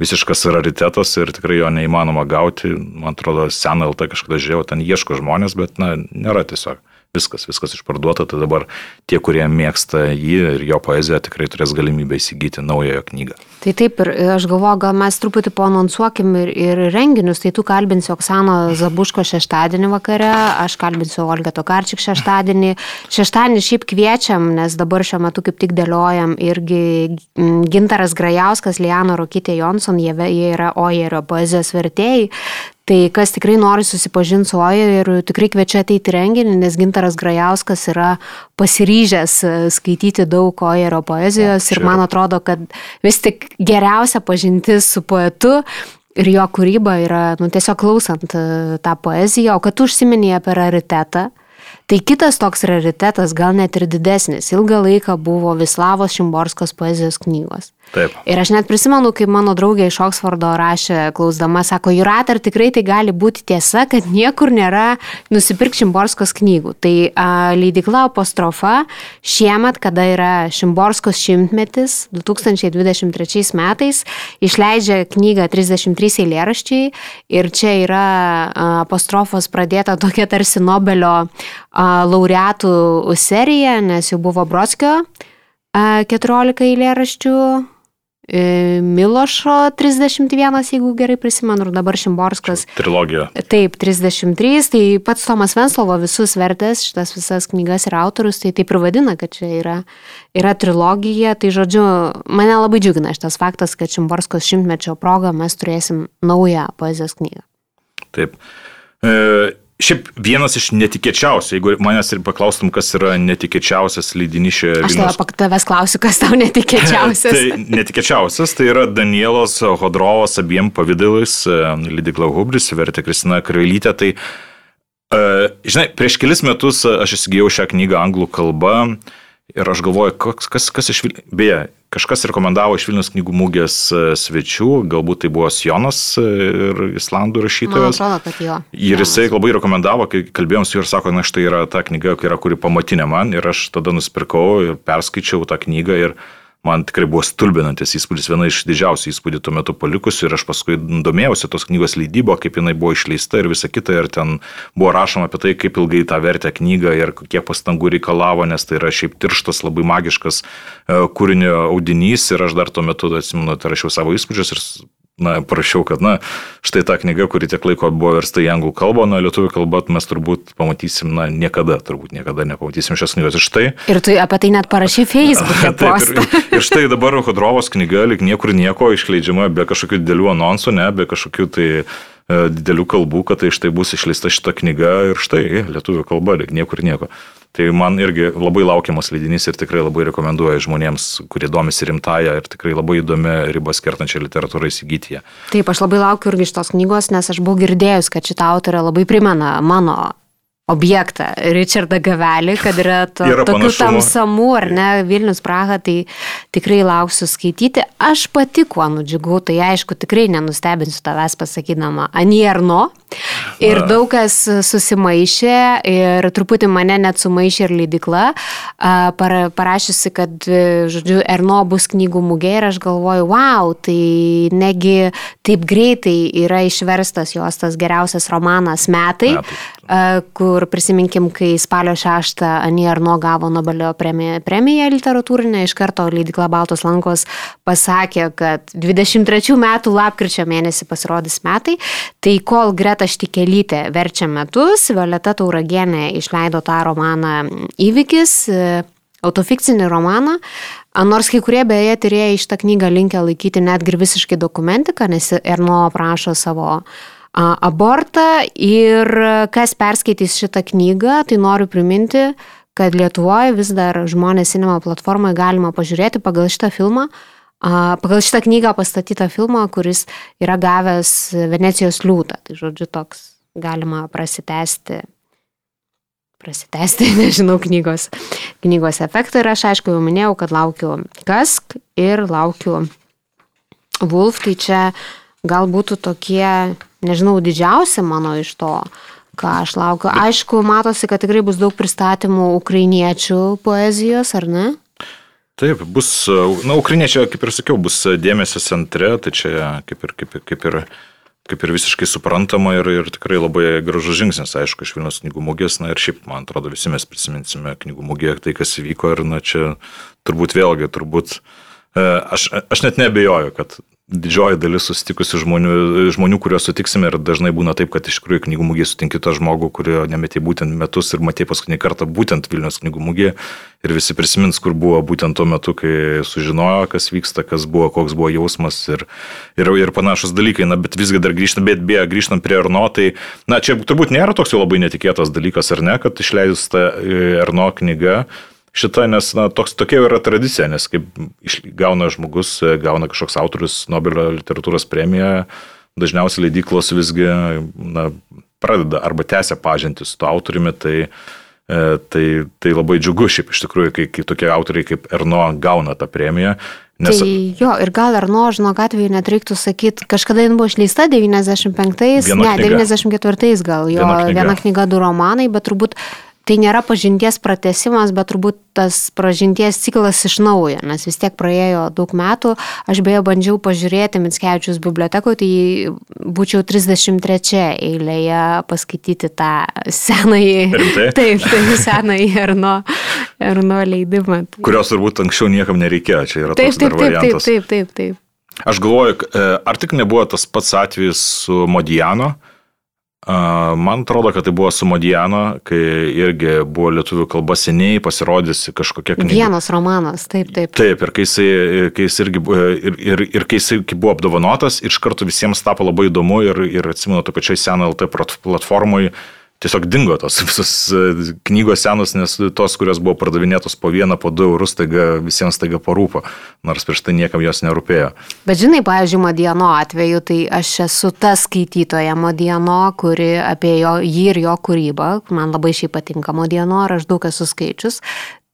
visiškas raritetas ir tikrai jo neįmanoma gauti. Man atrodo, seną LT kažkada žiūrėjau, ten ieško žmonės, bet na, nėra tiesiog viskas, viskas išparduota, tai dabar tie, kurie mėgsta jį ir jo poeziją, tikrai turės galimybę įsigyti naująją knygą. Tai taip, ir aš galvoju, gal mes truputį pononsuokim ir, ir renginius, tai tu kalbinsi Oksano Zabuško šeštadienį vakare, aš kalbinsiu Olga Tokarčik šeštadienį. Šeštadienį šiaip kviečiam, nes dabar šiuo metu kaip tik dėliojam irgi Gintaras Grajauskas, Liano Rokytė Jonson, jie, jie yra Ojerio poezijos vertėjai. Tai kas tikrai nori susipažinti su Oja ir tikrai kviečiu ateiti renginį, nes Gintaras Grajauskas yra pasiryžęs e, skaityti daug Ojerio poezijos ir man atrodo, kad vis tik geriausia pažintis su poetu ir jo kūryba yra, nu, tiesiog klausant e, tą poeziją, o kad tu užsiminėjai apie raritetą, Tai kitas toks raritetas, gal net ir didesnis, ilgą laiką buvo Vislavos Šimborskos poezijos knygos. Taip. Ir aš net prisimenu, kaip mano draugė iš Oksfordo rašė, klausdama, sako, Jurat, ar tikrai tai gali būti tiesa, kad niekur nėra nusipirk Šimborskos knygų. Tai a, leidikla apostrofa šiemet, kada yra Šimborskos šimtmetis, 2023 metais, išleidžia knygą 33 eilėraščiai ir čia yra a, apostrofos pradėta tokia tarsi Nobelio a, laureatų serija, nes jau buvo Brodskio 14 eilėraščių, E, Milošo 31, jeigu gerai prisimenu, ir dabar Šimborskas. Trilogija. Taip, 33, tai pats Tomas Venslovo visus vertės, šitas visas knygas ir autorius, tai taip ir vadina, kad čia yra, yra trilogija. Tai žodžiu, mane labai džiugina šitas faktas, kad Šimborskos šimtmečio proga mes turėsim naują poezijos knygą. Taip. E, Šiaip vienas iš netikėčiausių, jeigu manęs ir paklaustum, kas yra netikėčiausias leidinys šioje Aš Vilnius... tavęs klausiu, kas tau netikėčiausias. tai netikėčiausias, tai yra Danielos Hodrovas abiem pavydalais, e, Lidikla Hubris, vertė Kristina Karailytė. Tai, uh, žinai, prieš kelis metus aš įsigijau šią knygą anglų kalba ir aš galvoju, kas, kas, iš Vilnius, beje, Kažkas rekomendavo iš Vilnius knygų mūgės e, svečių, galbūt tai buvo Sionas e, ir Islandų rašytojas. Man atrodo, kad jo. Ir jisai labai rekomendavo, kai kalbėjom su juo ir sako, na štai yra ta knyga, yra kuri pamatinė man ir aš tada nusipirkau ir perskaičiau tą knygą ir man tikrai buvo stulbinantis įspūdis, viena iš didžiausių įspūdį tuo metu palikusių ir aš paskui domėjausi tos knygos leidybo, kaip jinai buvo išleista ir visa kita ir ten buvo rašoma apie tai, kaip ilgai tą vertę knygą ir kiek pastangų reikalavo, nes tai yra šiaip tirštas, labai magiškas e, kūrinio audinys ir aš dar tuo metu, atsimenu, tai rašiau savo įspūdžius ir na, prašiau, kad, na, štai ta knyga, kuri tiek laiko buvo versta į anglų kalbą, na, lietuvių kalbą mes turbūt pamatysim, na, niekada, turbūt niekada nepamatysim šios knygos. Ir štai. Ir tu apie tai net parašy Facebook'e. Taip, ir, ir štai dabar Hodrovos knyga, lik niekur nieko išleidžiama, be kažkokių didelių anonsų, ne, be kažkokių tai e, didelių kalbų, kad tai štai bus išleista šita knyga ir štai lietuvių kalba, lik niekur nieko. Tai man irgi labai laukiamas leidinys ir tikrai labai rekomenduoju žmonėms, kurie domisi rimtąją ir tikrai labai įdomi ribas kertančią literatūrą įsigyti ją. Taip, aš labai laukiu irgi šitos knygos, nes aš buvau girdėjus, kad šitą autorę labai primena mano objektą, Richardą Gavelį, kad yra, to, Yra tokių panašumų. tamsamų, ar ne, Vilnius Praha, tai tikrai lauksiu skaityti. Aš pati kuo nudžiugau, tai aišku, tikrai nenustebinsiu tavęs pasakydama Anierno. Ir daug kas susimaišė ir truputį mane net sumaišė ir leidikla, para, parašiusi, kad, žodžiu, Erno bus knygų mugė ir aš galvoju, wow, tai negi taip greitai yra išverstas jos tas geriausias romanas metai, Metai. Kur prisiminkim, kai spalio 6 Ani Arno gavo Nobelio premiją, premiją literatūrinę, iš karto leidikla Baltos lankos pasakė, kad 23 metų lapkričio mėnesį pasirodys metai, tai kol Greta Štikelytė verčia metus, Violeta Tauragienė išleido tą romaną Įvykis, e, autofikcinį romaną, nors kai kurie beje tyrėjai šitą knygą linkia laikyti netgi ir visiškai dokumentiką, nes Erno aprašo savo a, abortą ir kas perskaitys šitą knygą, tai noriu priminti, kad Lietuvoje vis dar žmonės cinema platformoje galima pažiūrėti pagal šitą filmą, pagal šitą knygą pastatytą filmą, kuris yra gavęs Venecijos liūtą. Tai žodžiu, toks galima prasitęsti prasitęsti, nežinau, knygos, knygos efektą. Ir aš aišku jau minėjau, kad laukiu Kask ir laukiu Wolf. Tai čia gal būtų tokie, nežinau, didžiausi mano iš to, ką aš laukiu. Aišku, matosi, kad tikrai bus daug pristatymų ukrainiečių poezijos, ar ne? Taip, bus, na, ukrainiečiai, kaip ir sakiau, bus dėmesio centre, tai čia kaip ir, kaip, ir- kaip ir, kaip ir visiškai suprantama ir, ir tikrai labai gražus žingsnis, aišku, iš Vilnius knygų mugės, na ir šiaip, man atrodo, visi mes prisiminsime knygų mugėje tai, kas įvyko ir, na, čia turbūt vėlgi, turbūt, e, aš, aš net nebejoju, kad didžioji dalis susitikusių žmonių, žmonių, kuriuos sutiksime ir dažnai būna taip, kad iš tikrųjų knygų mugėje sutinki tą žmogų, kurio nemetė būtent metus ir matė paskutinį kartą būtent Vilnius knygų mugėje ir visi prisimins, kur buvo būtent tuo metu, kai sužinojo, kas vyksta, kas buvo, koks buvo jausmas ir, ir, ir panašus dalykai. Na, bet visgi dar grįžtam, bet beje, grįžtam prie Arno, tai, na, čia turbūt nėra toks jau labai netikėtas dalykas, ar ne, kad išleidus tą e, Arno knygą, šitą, nes na, toks, tokia yra tradicija, nes kaip gauna žmogus, gauna kažkoks autorius Nobelio literatūros premiją, dažniausiai leidyklos visgi na, pradeda arba tęsia pažinti su tuo autoriumi, tai, e, tai, tai labai džiugu šiaip iš tikrųjų, kai, kai tokie autoriai kaip Erno gauna tą premiją. Nes... Tai jo, ir gal Arno, žinok, atveju net reiktų sakyti, kažkada jin buvo išleista 95-ais, Viena ne, knyga. 94-ais gal, jo, Viena knyga. viena knyga, du romanai, bet turbūt tai nėra pažinties pratesimas, bet turbūt tas pažinties ciklas iš naujo, nes vis tiek praėjo daug metų. Aš beje bandžiau pažiūrėti Mitskevičius bibliotekoje, tai būčiau 33 eilėje paskaityti tą senąjį. Rimtai? Taip, tai senąjį Arno, Arno leidimą. Kurios turbūt anksčiau niekam nereikėjo, čia yra Taip, toks taip, taip, taip, taip, taip, taip. Aš galvoju, e, ar tik nebuvo tas pats atvejis su Modijano. A, Man atrodo, kad tai buvo su Modijano, kai irgi buvo lietuvių kalba seniai pasirodžiusi kažkokia knyga. Vienas romanas, taip, taip. Taip, ir kai jisai, kai jis irgi ir, ir, ir kai kai buvo apdovanotas, iš karto visiems tapo labai įdomu ir, ir atsimenu, to pačiai seno LT plat- platformai tiesiog dingo tos visos e, knygos senos, nes tos, kurios buvo pardavinėtos po vieną, po du eurus, taiga, visiems taiga parūpo, nors prieš tai niekam jos nerūpėjo. Bet žinai, pavyzdžiui, Modiano atveju, tai aš esu ta skaitytoja Modiano, kuri apie jo, jį ir jo kūrybą, man labai šiaip patinka Modiano, ir aš daug esu skaičius,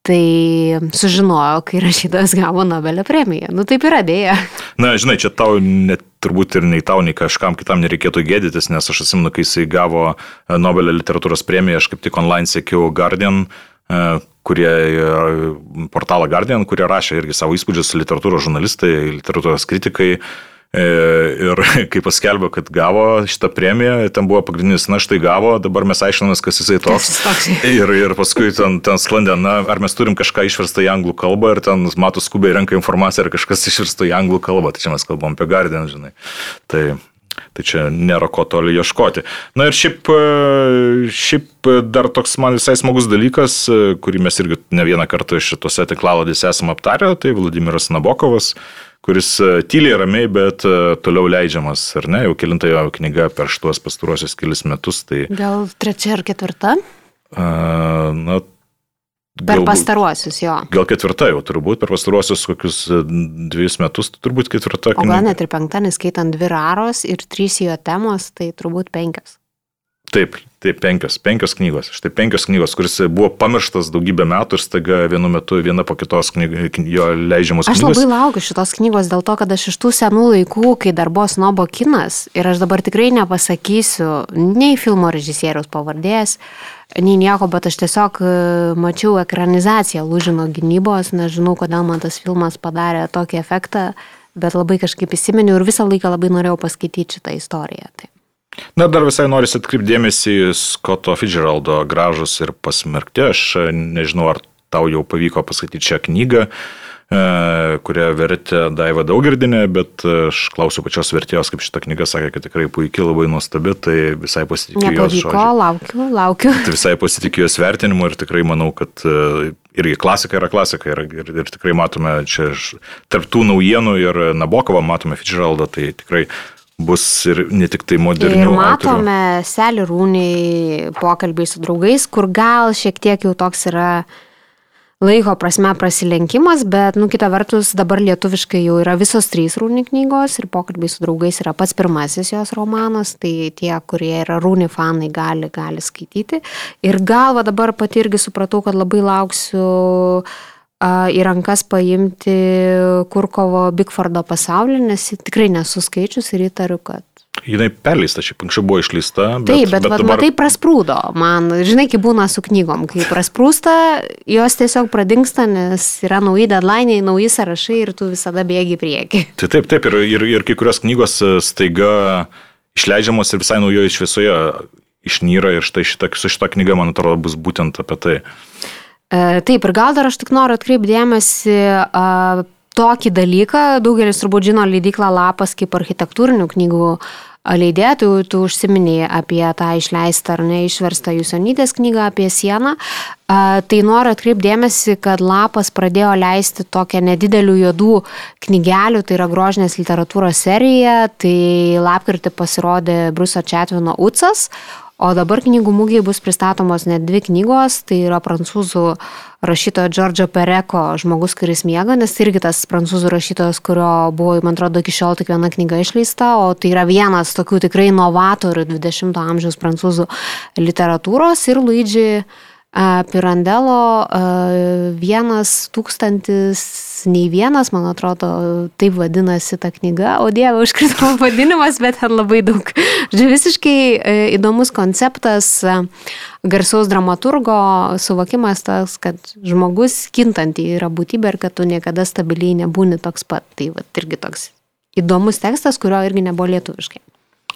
tai sužinojau, kai rašytojas gavo Nobelio premiją. Nu taip yra dėja. Na, žinai, čia tau net turbūt ir nei tau, nei kažkam kitam nereikėtų gėdytis, nes aš atsimenu, kai jisai gavo e, Nobelio literatūros premiją, aš kaip tik online sekiau Guardian, e, kurie, e, portalą Guardian, kurie rašė irgi savo įspūdžius literatūros žurnalistai, literatūros kritikai. E, Ir kai paskelbė, kad gavo šitą premiją, ten buvo pagrindinis, na štai gavo, dabar mes aiškinamės, kas jisai toks. Ir, ir paskui ten, ten sklandė, na, ar mes turim kažką išverstą į anglų kalbą, ir ten mato skubiai renka informaciją, ar kažkas išversta į anglų kalbą. Tai čia mes kalbam apie Guardian, žinai. Tai, tai čia nėra ko toli ieškoti. Na ir šiaip, e, šiaip dar toks man visai smagus dalykas, e, kurį mes irgi ne vieną kartą šitose tinklalodėse esame aptarę, tai Vladimiras Nabokovas kuris e, tyliai ramiai, bet e, toliau leidžiamas, ar ne, jau kilinta jo knyga per šituos pastaruosius kelius metus, tai, Gal trečia ar ketvirta? a, na, Per galbūt- pastaruosius jo. Gal ketvirta jau turbūt, per pastaruosius kokius e, dviejus metus, tai turbūt ketvirta O gal net ir penkta, neskaitant dvi raros ir trys jo temos, tai turbūt penkios. Taip, taip, penkios, penkios knygos. Štai penkios knygos, kuris buvo pamirštas daugybę metų ir staiga vienu metu viena po kitos knyg, jo leidžiamos Aš knygos. labai laukiu šitos knygos dėl to, kad aš iš tų senų laikų, kai dar buvo snobo kinas ir aš dabar tikrai nepasakysiu nei filmo režisieriaus pavardės, nei nieko, bet aš tiesiog e, mačiau ekranizaciją Lūžino gynybos, nežinau, kodėl man tas filmas padarė tokį efektą, bet labai kažkaip įsiminiau ir visą laiką labai norėjau paskaityti šitą istoriją. Tai. Na, dar visai noriu atkreipdėmėsi į Scotto Fitzgeraldo gražus ir pasmerkti. Aš e, nežinau, ar tau jau pavyko paskaityti šią knygą, e, kurią vertė Daiva Daugirdinė, bet aš klausiu pačios vertėjos, kaip šitą knygą sakė, kad tikrai puikiai, labai nuostabi, tai visai pasitikiu jos žodžiu. laukiu, laukiu. Tai visai pasitikiu jos vertinimu ir tikrai manau, kad e, irgi klasika yra klasika ir, ir, ir tikrai matome čia iš- tarp tų naujienų ir Nabokovą matome Fitzgeraldą, tai tikrai bus ir ne tik tai modernių Ir autorių. matome Selį Rūnį pokalbiai su draugais, kur gal šiek tiek jau toks yra laiko prasme prasilenkimas, bet, nu, kita vertus, dabar lietuviškai jau yra visos trys Rūnį knygos ir pokalbiai su draugais yra pats pirmasis jos romanas, tai tie, kurie yra Rūnį fanai, gali, gali skaityti. Ir gal va dabar pati irgi supratau, kad labai lauksiu a, į rankas paimti Kurkovo Bigfordo pasaulį, nes tikrai nesu skaičius ir įtariu, kad Jinai perleista, šiaip anksčiau buvo išleista. Bet, Taip, bet, bet dabar... matai, prasprūdo. Man, žinai, kaip būna su knygom, kai prasprūsta, jos tiesiog pradingsta, nes yra nauji deadline, nauji sąrašai ir tu visada bėgi į priekį. Tai taip, taip, ir, ir, ir kai kurios knygos e, staiga išleidžiamos ir visai naujoje šviesoje išnyra ir štai šita, su šita knyga, man atrodo, bus būtent apie tai. E, taip, ir gal dar aš tik noriu atkreipdėmėsi a, tokį dalyką, daugelis turbūt žino leidiklą Lapas kaip architektūrinių knygų leidėja, tu, tu užsiminėjai apie tą išleistą ar neišverstą Jūsionytės knygą apie sieną. Tai noriu atkreipdėmėsi, kad Lapas pradėjo leisti tokią nedidelių juodų knygelių, tai yra grožinės literatūros serija, tai lapkritį pasirodė Bruso Četvino Ucas, O dabar knygų mūgiai bus pristatomos net dvi knygos, tai yra prancūzų rašytojo Džordžo Pereko Žmogus, kuris miega, nes tai irgi tas prancūzų rašytojas, kurio buvo, man atrodo, iki šiol tik viena knyga išleista, o tai yra vienas tokių tikrai inovatorių 20-ojo amžiaus prancūzų literatūros ir Luigi Pirandelo vienas tūkstantis nei vienas, man atrodo, taip vadinasi ta knyga, o Dieve, užkrito pavadinimas, bet ten labai daug. Žodžiu, visiškai įdomus konceptas, garsaus dramaturgo suvokimas tas, kad žmogus kintanti yra būtybė ir kad tu niekada stabiliai nebūni toks pat. Tai va, irgi toks įdomus tekstas, kurio irgi nebuvo lietuviškai.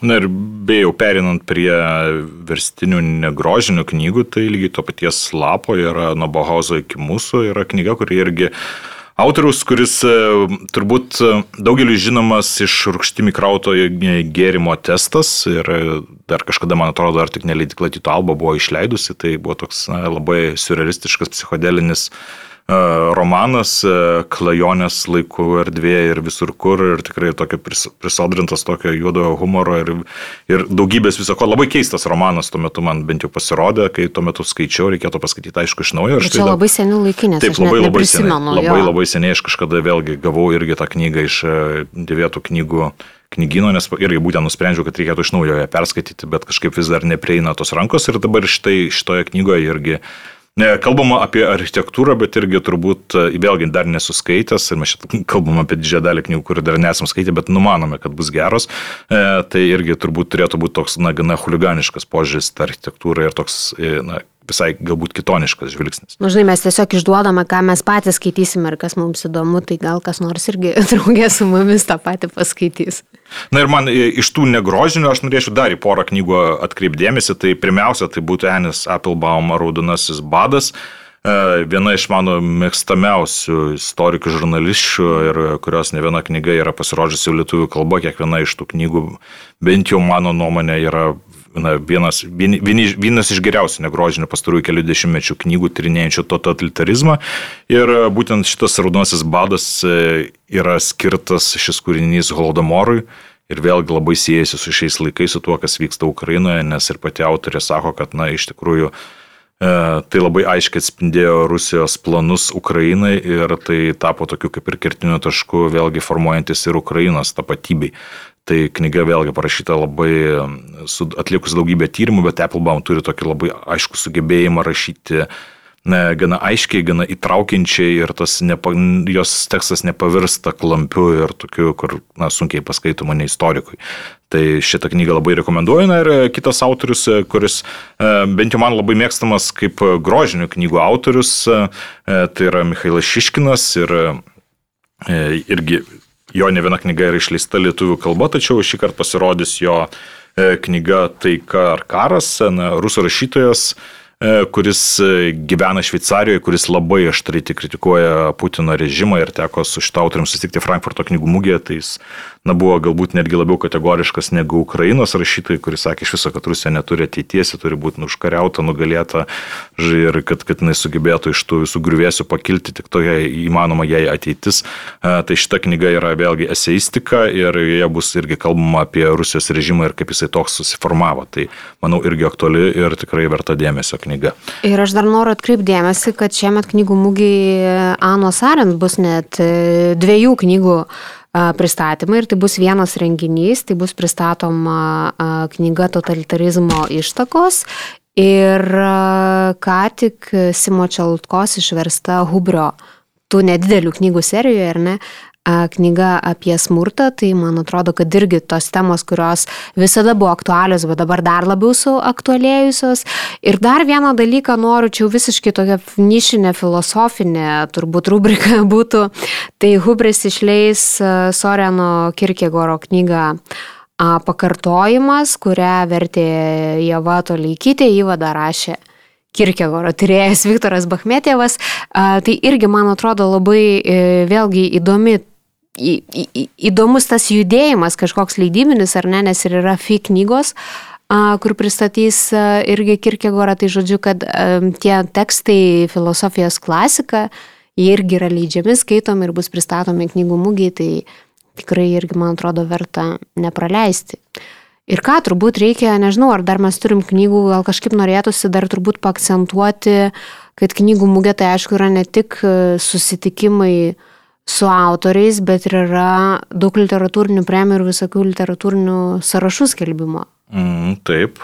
Na ir beje, jau perinant prie verstinių negrožinių knygų, tai lygiai to paties lapo yra nuo Bauhauso iki mūsų, yra knyga, kuri irgi autorius, kuris turbūt daugeliu žinomas iš rūkštimi krauto gėrimo testas ir dar kažkada, man atrodo, dar tik neleidikla Tito Alba buvo išleidusi, tai buvo toks na, labai surrealistiškas psichodelinis romanas, klajonės laikų erdvėje ir visur kur ir tikrai tokia prisodrintas tokio juodojo humoro ir, ir daugybės viso ko. Labai keistas romanas tuo metu man bent jau pasirodė, kai tuo metu skaičiau, reikėtų paskaityti aišku iš naujo. Bet čia labai seniai laikinės. Taip, labai labai seniai. Labai labai seniai aš kažkada vėlgi gavau irgi tą knygą iš dėvėtų knygų knygino, nes irgi būtent nusprendžiau, kad reikėtų iš naujo ją perskaityti, bet kažkaip vis dar neprieina tos rankos ir dabar štai šitoje knygoje irgi Kalbama apie architektūrą, bet irgi turbūt, vėlgi dar nesuskaitęs, ir mes čia kalbam apie didžiąją dalį knygų, kurių dar nesam skaitę, bet numanome, kad bus geros, tai irgi turbūt turėtų būti toks, na, gana huliganiškas požiūris į architektūrą ir toks, na, visai galbūt kitoniškas žvilgsnis. Na, žinai, mes tiesiog išduodame, ką mes patys skaitysime ir kas mums įdomu, tai gal kas nors irgi draugė su mumis tą patį paskaitys. Na ir man iš tų negrožinių aš norėčiau dar į porą knygų atkreipdėmėsi. Tai pirmiausia, tai būtų Enis Applebaum Raudonasis badas. Viena iš mano mėgstamiausių istorikų žurnalisčių ir kurios ne viena knyga yra pasirodžiusi lietuvių kalba, kiekviena iš tų knygų, bent jau mano nuomonė, yra na, vienas, vien, vien, vienas iš geriausių negrožinių pastarųjų kelių dešimtmečių knygų tyrinėjančių totalitarizmą. Ir būtent šitas raudonasis badas yra skirtas šis kūrinys Holodomorui. Ir vėlgi labai siejasi su šiais laikais, su tuo, kas vyksta Ukrainoje, nes ir pati autorė sako, kad, na, iš tikrųjų, tai labai aiškiai atspindėjo Rusijos planus Ukrainai ir tai tapo tokiu kaip ir kertiniu tašku, vėlgi formuojantis ir Ukrainos tapatybei. Tai knyga vėlgi parašyta labai atlikus daugybę tyrimų, bet Applebaum turi tokį labai aišku sugebėjimą rašyti na, gana aiškiai, gana įtraukiančiai ir tas nepa, jos tekstas nepavirsta klampiu ir tokiu, kur na, sunkiai paskaitoma ne istorikui. Tai šitą knygą labai rekomenduoju. Na ir kitas autorius, kuris e, bent jau man labai mėgstamas kaip grožinių knygų autorius, e, tai yra Mikhailas Šiškinas ir e, irgi jo ne viena knyga yra išleista lietuvių kalba, tačiau šį kartą pasirodys jo knyga Taika ar karas, na, rusų rašytojas E, kuris e, gyvena Šveicarijoje, kuris labai aštrai kritikuoja Putino režimą ir teko su šitą autoriumi susitikti Frankfurto knygų mugėje, tai jis na, buvo galbūt netgi labiau kategoriškas negu Ukrainos rašytojai, kuris sakė iš viso, kad Rusija neturi ateities, turi būti užkariauta, nugalėta ir kad, kad jinai sugebėtų iš tų visų griuvėsių pakilti tik toje įmanoma jai ateitis. E, tai šita knyga yra vėlgi eseistika ir joje bus irgi kalbama apie Rusijos režimą ir kaip jisai toks susiformavo. Tai manau irgi aktuali ir tikrai verta dėmesio knyga knyga. Ir aš dar noriu atkreipdėmėsi, kad šiemet knygų mūgiai Anos Arent bus net e, dviejų knygų pristatymai ir tai bus vienas renginys, tai bus pristatoma knyga totalitarizmo ištakos ir ką tik Simo Čeltkos išversta Hubrio tų nedidelių knygų serijoje, ar ne, knyga apie smurtą, tai man atrodo, kad irgi tos temos, kurios visada buvo aktualios, bet dabar dar labiau suaktualėjusios. Ir dar vieną dalyką noriu, čia visiškai tokia nišinė filosofinė turbūt rubrika būtų, tai Hubris išleis Soreno Kirkegoro knygą pakartojimas, kurią vertė Java Toleikytė, įvadą rašė Kirkegoro tyrėjas Viktoras Bachmetėvas. Tai irgi, man atrodo, labai e, vėlgi įdomi į, į, įdomus tas judėjimas kažkoks leidybinis, ar ne, nes ir yra FI knygos, kur pristatys irgi Kirkegorą, tai žodžiu, kad tie tekstai filosofijos klasika, jie irgi yra leidžiami, skaitomi ir bus pristatomi knygų mūgiai, tai tikrai irgi, man atrodo, verta nepraleisti. Ir ką turbūt reikia, nežinau, ar dar mes turim knygų, gal kažkaip norėtųsi dar turbūt pakcentuoti, kad knygų mūgė tai aišku yra ne tik susitikimai, uh, su autoriais, bet ir yra daug literatūrinių premijų ir visokių literatūrinių sąrašų skelbimo. Mm, taip.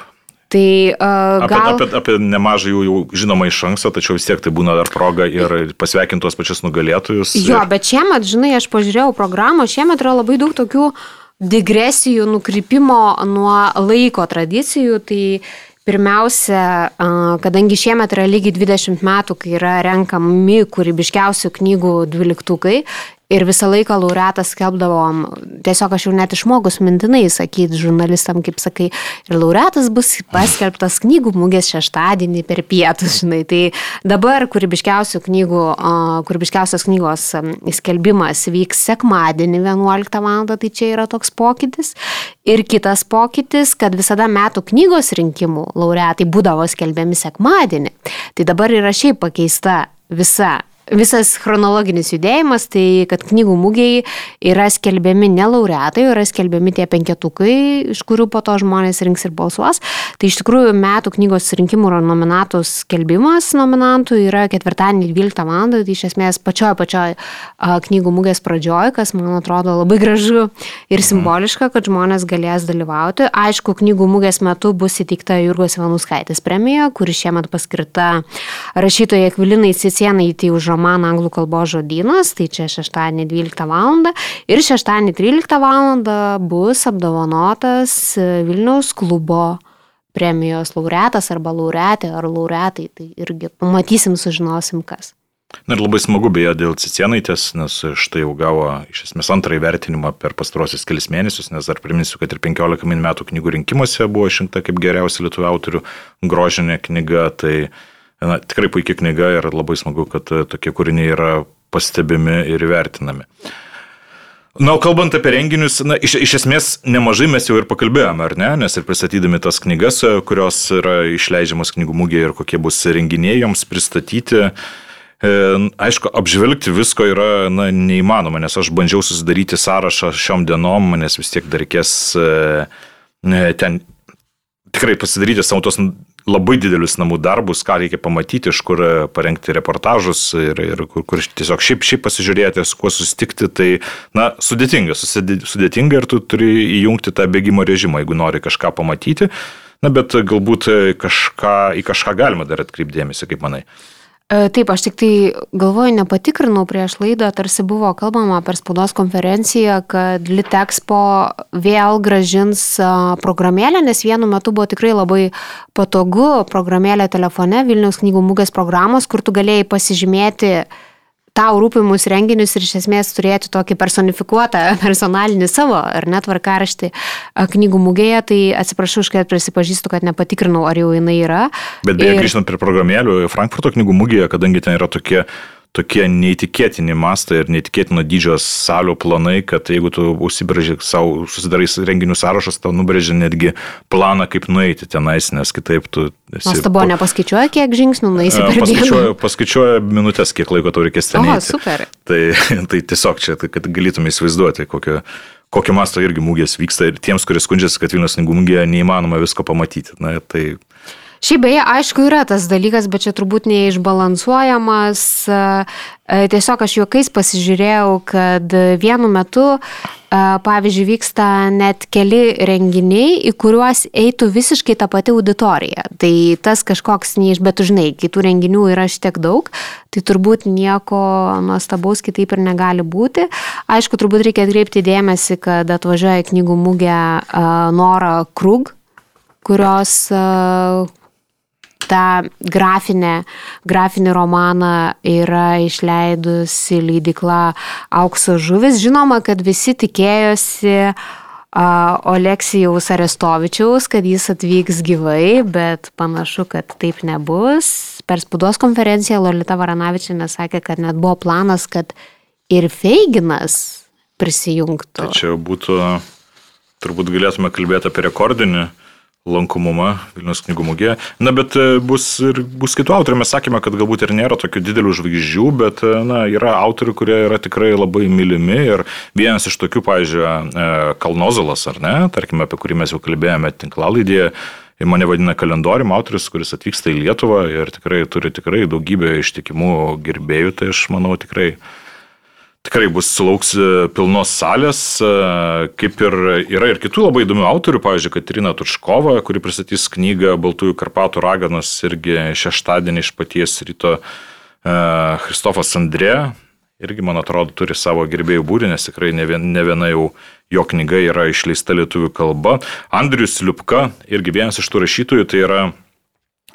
Tai uh, gal... apie, apie, apie nemažai jų jau žinoma iš anksto, tačiau vis tiek tai būna dar proga ir pasveikinti tuos pačius nugalėtojus. Jo, ir... bet šiemet, žinai, aš pažiūrėjau programą, šiemet yra labai daug tokių digresijų, nukrypimo nuo laiko tradicijų, tai uh, Pirmiausia, kadangi šiemet yra lygiai 20 metų, kai yra renkami kūrybiškiausių knygų dvyliktukai Ir visą laiką laureatas skelbdavom, tiesiog aš jau net išmokus mintinai sakyti žurnalistam, kaip sakai, ir laureatas bus paskelbtas knygų mūgės šeštadienį per pietus, žinai. Tai dabar kūrybiškiausių knygų, kūrybiškiausios knygos skelbimas vyks sekmadienį 11 val. tai čia yra toks pokytis. Ir kitas pokytis, kad visada metų knygos rinkimų laureatai būdavo skelbiami sekmadienį. Tai dabar yra šiaip pakeista visa visas chronologinis judėjimas, tai kad knygų mūgiai yra skelbiami ne laureatai, yra skelbiami tie penketukai, iš kurių po to žmonės rinks ir balsuos. Tai iš tikrųjų metų knygos rinkimų nominatų skelbimas nominantų yra ketvirtadienį 12 val. Tai iš esmės pačioj pačioj knygų mūgės pradžioj, kas man atrodo labai gražu ir simboliška, kad žmonės galės dalyvauti. Aišku, knygų mūgės metu bus įteikta Jurgos Vanuskaitės premija, kuri šiemet paskirta rašytojai Ekvilinai Cicienai tai už romaną anglų kalbos žodynas, tai čia šeštadienį 12 val. ir šeštadienį 13 val. bus apdovanotas Vilniaus klubo premijos laureatas arba laureatė ar laureatai, tai irgi pamatysim, sužinosim kas. Na ir labai smagu beje dėl Cicienaitės, nes štai jau gavo iš esmės antrąjį vertinimą per pastarosius kelias mėnesius, nes dar priminsiu, kad ir 15 min metų knygų rinkimuose buvo išrinkta kaip geriausia lietuvių autorių grožinė knyga, tai na, tikrai puikia knyga ir labai smagu, kad e, tokie kūriniai yra pastebimi ir įvertinami. Na, o kalbant apie renginius, na, iš, iš esmės nemažai mes jau ir pakalbėjome, ar ne, nes ir pristatydami tas knygas, e, kurios yra išleidžiamas knygų mūgėje ir kokie bus renginiai joms pristatyti, e, aišku, apžvelgti visko yra na, neįmanoma, nes aš bandžiau susidaryti sąrašą šiom dienom, nes vis tiek dar reikės ten tikrai pasidaryti savo tos labai didelius namų darbus, ką reikia pamatyti, iš kur parengti reportažus ir, ir kur, kur tiesiog šiaip, šiaip pasižiūrėti, su kuo susitikti, tai, na, sudėtinga, sudėtinga ir tu turi įjungti tą bėgimo režimą, jeigu nori kažką pamatyti, na, bet galbūt kažką, į kažką galima dar atkreipdėmėsi, kaip manai. E, taip, aš tik tai galvoju, nepatikrinau prieš laidą, tarsi buvo kalbama per spaudos konferenciją, kad Litexpo vėl gražins e, programėlę, nes vienu metu buvo tikrai labai patogu programėlė telefone Vilniaus knygų mūgės programos, kur tu galėjai pasižymėti tau rūpimus renginius ir iš esmės turėti tokį personifikuotą, personalinį savo ar net varkaraštį knygų mugėje, tai atsiprašau, kad prisipažįstu, kad nepatikrinau, ar jau jinai yra. Bet beje, ir... grįžtant prie programėlių, Frankfurto knygų mugėje, kadangi ten yra tokie tokie neįtikėtini mastai ir neįtikėtino dydžio salių planai, kad jeigu tu užsibrėži savo, susidarai renginių sąrašas, tau nubrėži netgi planą, kaip nueiti tenais, nes kitaip tu... Nuostabu, po... nepaskaičiuoja, kiek žingsnių nueisi per paskaičiuoja, paskaičiuoja minutės, kiek laiko tau reikės ten. O, super. Tai, tai tiesiog čia, tai, kad galėtum įsivaizduoti, kokio kokio masto irgi mūgės vyksta ir tiems, kurie skundžiasi, kad Vilnius knygų mūgėje neįmanoma visko pamatyti. Na, tai Šiaip beje, aišku, yra tas dalykas, bet čia turbūt neišbalansuojamas. E, e, tiesiog aš juokais pasižiūrėjau, kad vienu metu, e, pavyzdžiui, vyksta net keli renginiai, į kuriuos eitų visiškai ta pati auditorija. Tai tas kažkoks neiš, bet žinai, kitų renginių yra šitiek daug, tai turbūt nieko nuostabaus kitaip ir negali būti. Aišku, turbūt reikia atkreipti dėmesį, kad atvažiuoja knygų mūgė Nora Krug kurios tą grafinę, grafinį romaną yra išleidusi leidikla Aukso žuvis. Žinoma, kad visi tikėjosi Oleksijaus Arestovičiaus, kad jis atvyks gyvai, bet panašu, kad taip nebus. Per spaudos konferenciją Lolita Varanavičinė sakė, kad net buvo planas, kad ir Feiginas prisijungtų. Čia būtų, turbūt galėtume kalbėti apie rekordinį uh, lankomumą Vilnius knygų mugėje. Na, bet e, bus ir bus kitų autorių. Mes sakėme, kad galbūt ir nėra tokių didelių žvaigždžių, bet e, na, yra autorių, kurie yra tikrai labai mylimi. Ir vienas iš tokių, pavyzdžiui, e, Kalnozolas, ar ne, tarkime, apie kurį mes jau kalbėjome tinklalaidėje. Mane vadina kalendorium autorius, kuris atvyksta į Lietuvą ir tikrai turi tikrai daugybę ištikimų gerbėjų, tai aš manau tikrai tikrai bus sulauks e, pilnos salės, e, kaip ir yra ir kitų labai įdomių autorių, pavyzdžiui, Katrina Tuškova, kuri pristatys knygą Baltųjų Karpatų raganas irgi šeštadienį iš paties ryto Kristofas e, Andrė, irgi, man atrodo, turi savo gerbėjų būrį, nes tikrai ne viena, ne viena jau jo knyga yra išleista lietuvių kalba. Andrius Liupka, irgi vienas iš tų rašytojų, tai yra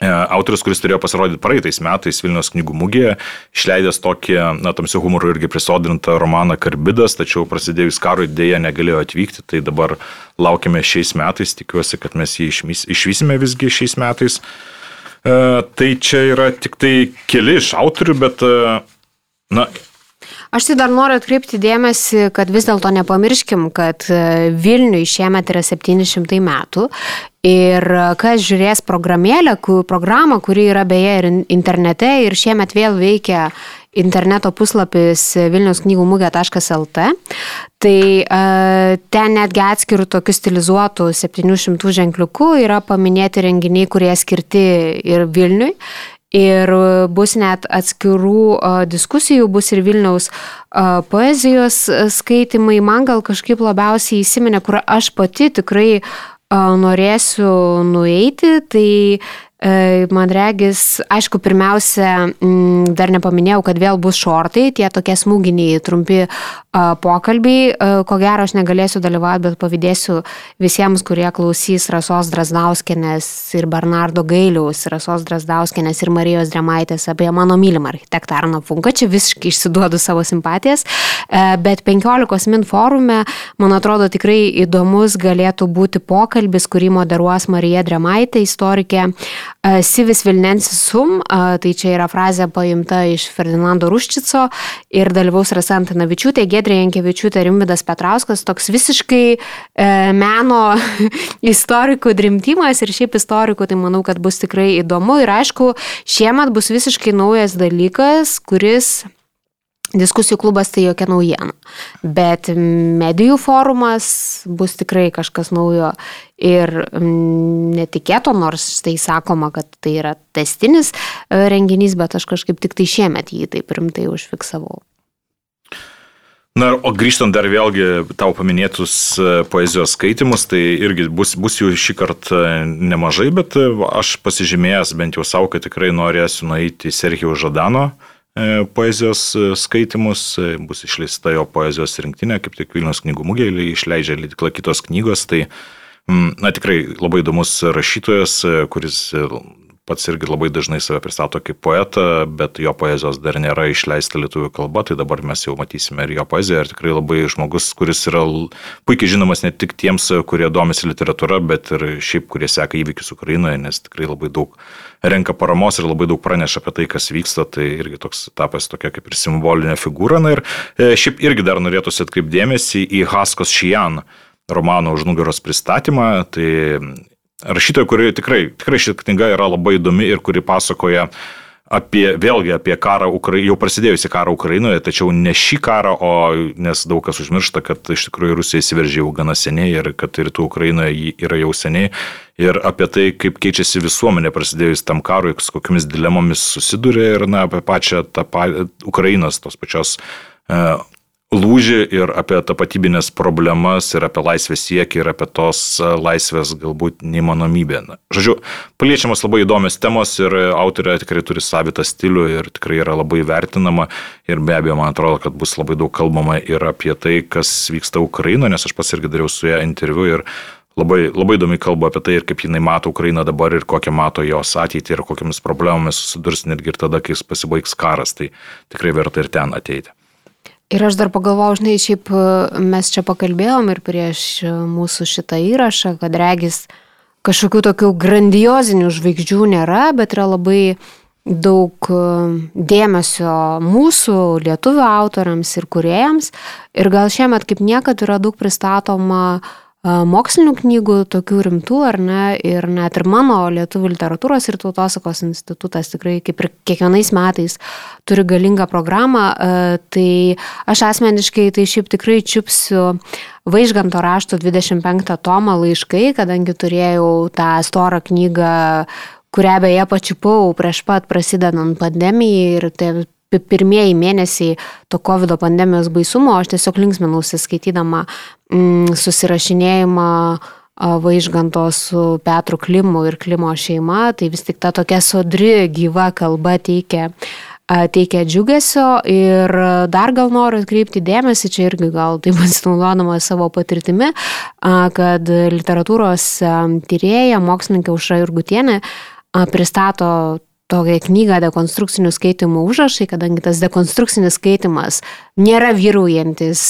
autorius, kuris turėjo pasirodyti praeitais metais Vilnius knygų mugėje, išleidęs tokį, na, tamsių humorų irgi prisodrintą romaną Karbidas, tačiau prasidėjus karui dėja negalėjo atvykti, tai dabar laukime šiais metais, tikiuosi, kad mes jį išvysime visgi šiais metais. E, tai čia yra tik tai keli iš autorių, bet, e, na, Aš tai dar noriu atkreipti dėmesį, kad vis dėlto nepamirškim, kad e, Vilniui šiemet yra 700 metų ir kas žiūrės programėlę, programą, kuri yra beje ir internete ir šiemet vėl veikia interneto puslapis Vilnius knygų mugė.lt. Tai uh, ten netgi atskirų tokių stilizuotų 700 ženkliukų yra paminėti renginiai, kurie skirti ir Vilniui. Ir bus net atskirų diskusijų, bus ir Vilniaus poezijos skaitimai. Man gal kažkaip labiausiai įsiminė, kur aš pati tikrai norėsiu nueiti, tai man regis, aišku, pirmiausia, dar nepaminėjau, kad vėl bus šortai, tie tokie smūginiai, trumpi pokalbiai. Ko gero, aš negalėsiu dalyvauti, bet pavydėsiu visiems, kurie klausys Rasos Drasdauskenės ir Bernardo Gailiaus, Rasos Drasdauskenės ir Marijos Dremaitės apie mano mylimą architektą Arno Funką. Čia visiškai išsiduodu savo simpatijas. Bet 15 min forume, man atrodo, tikrai įdomus galėtų būti pokalbis, kurį moderuos Marija Dremaitė, istorikė Sivis Vilnensis sum, tai čia yra frazė paimta iš Ferdinando Ruščico ir dalyvaus Rasantanavičiūtė, Gedrė Jankievičiūtė, Rimvidas Petrauskas, toks visiškai meno istorikų drimtimas ir šiaip istorikų, tai manau, kad bus tikrai įdomu ir aišku, šiemet bus visiškai naujas dalykas, kuris diskusijų klubas tai jokia naujiena. Bet medijų forumas bus tikrai kažkas naujo ir netikėto, nors tai sakoma, kad tai yra testinis e, renginys, bet aš kažkaip tik tai šiemet jį taip rimtai užfiksavau. Na, o grįžtant dar vėlgi tau paminėtus e, poezijos skaitimus, tai irgi bus, bus jų šį kartą nemažai, bet e, aš pasižymėjęs bent jau savo, kad tikrai norėsiu nueiti į Serhijo Žadano e, poezijos skaitimus, bus išleista jo poezijos rinktinė, kaip tik Vilnius knygų mugėje išleidžia leidikla kitos knygos, tai na, tikrai labai įdomus rašytojas, kuris pats irgi labai dažnai save pristato kaip poetą, bet jo poezijos dar nėra išleista lietuvių kalba, tai dabar mes jau matysime ir jo poeziją. Ir tikrai labai žmogus, kuris yra puikiai žinomas ne tik tiems, kurie domisi literatūra, bet ir šiaip, kurie seka įvykius Ukrainoje, nes tikrai labai daug renka paramos ir labai daug praneša apie tai, kas vyksta, tai irgi toks tapas tokia kaip ir simbolinė figūra. Na ir e, šiaip irgi dar norėtųsi atkreipdėmėsi į Haskos Šijan romano už nugaros pristatymą. Tai rašytoja, kuri tikrai, tikrai ši knyga yra labai įdomi ir kuri pasakoja apie, vėlgi apie karą, Ukra... jau prasidėjusi karą Ukrainoje, tačiau ne šį karą, o nes daug kas užmiršta, kad iš tikrųjų Rusija įsiveržė jau gana seniai ir kad rytų Ukrainoje yra jau seniai. Ir apie tai, kaip keičiasi visuomenė prasidėjus tam karui, su kokiamis dilemomis susiduria ir na, apie pačią tą pa... Ukrainos tos pačios uh, lūžį ir apie tapatybinės problemas, ir apie laisvės siekį, ir apie tos e, laisvės galbūt neįmanomybę. Žodžiu, paliečiamas labai įdomios temos ir autorė tikrai turi savitą stilių ir tikrai yra labai vertinama ir be abejo, man atrodo, kad bus labai daug kalbama ir apie tai, kas vyksta Ukrainoje, nes aš pats irgi dariau su ją interviu ir labai, labai įdomi kalba apie tai ir kaip jinai mato Ukrainą dabar ir kokią mato jos ateitį ir kokiamis problemomis susidurs netgi ir tada, kai pasibaigs karas. Tai tikrai verta ir ten ateiti. Ir aš dar pagalvojau, žinai, šiaip e, mes čia pakalbėjom ir prieš e, mūsų šitą įrašą, kad regis kažkokių tokių grandiozinių žvaigždžių nėra, bet yra labai daug e, dėmesio mūsų lietuvių autoriams ir kuriejams. Ir gal šiemet kaip niekad yra daug pristatoma uh, mokslinių knygų, tokių rimtų, ar ne, ir net ir mano Lietuvų literatūros ir tautosakos institutas tikrai kaip ir kiekvienais metais turi galingą programą, tai aš asmeniškai tai šiaip tikrai čiupsiu Vaižganto rašto 25 tomą laiškai, kadangi turėjau tą storą knygą kurią beje pačiupau prieš pat prasidedant pandemijai ir tai pirmieji mėnesiai to COVID pandemijos baisumo, aš tiesiog linksminausi skaitydama mm, susirašinėjimą vaižganto su Petru Klimu ir Klimo šeima, tai vis tik ta tokia sodri, gyva kalba teikia, teikia džiugesio ir dar gal noriu atkreipti dėmesį, čia irgi gal taip pasinaudodama savo patirtimi, kad literatūros tyrėja, mokslininkė Užra Jurgutienė pristato tokią knygą dekonstrukcinių skaitimų užrašai, kadangi tas dekonstrukcinis skaitimas nėra vyraujantis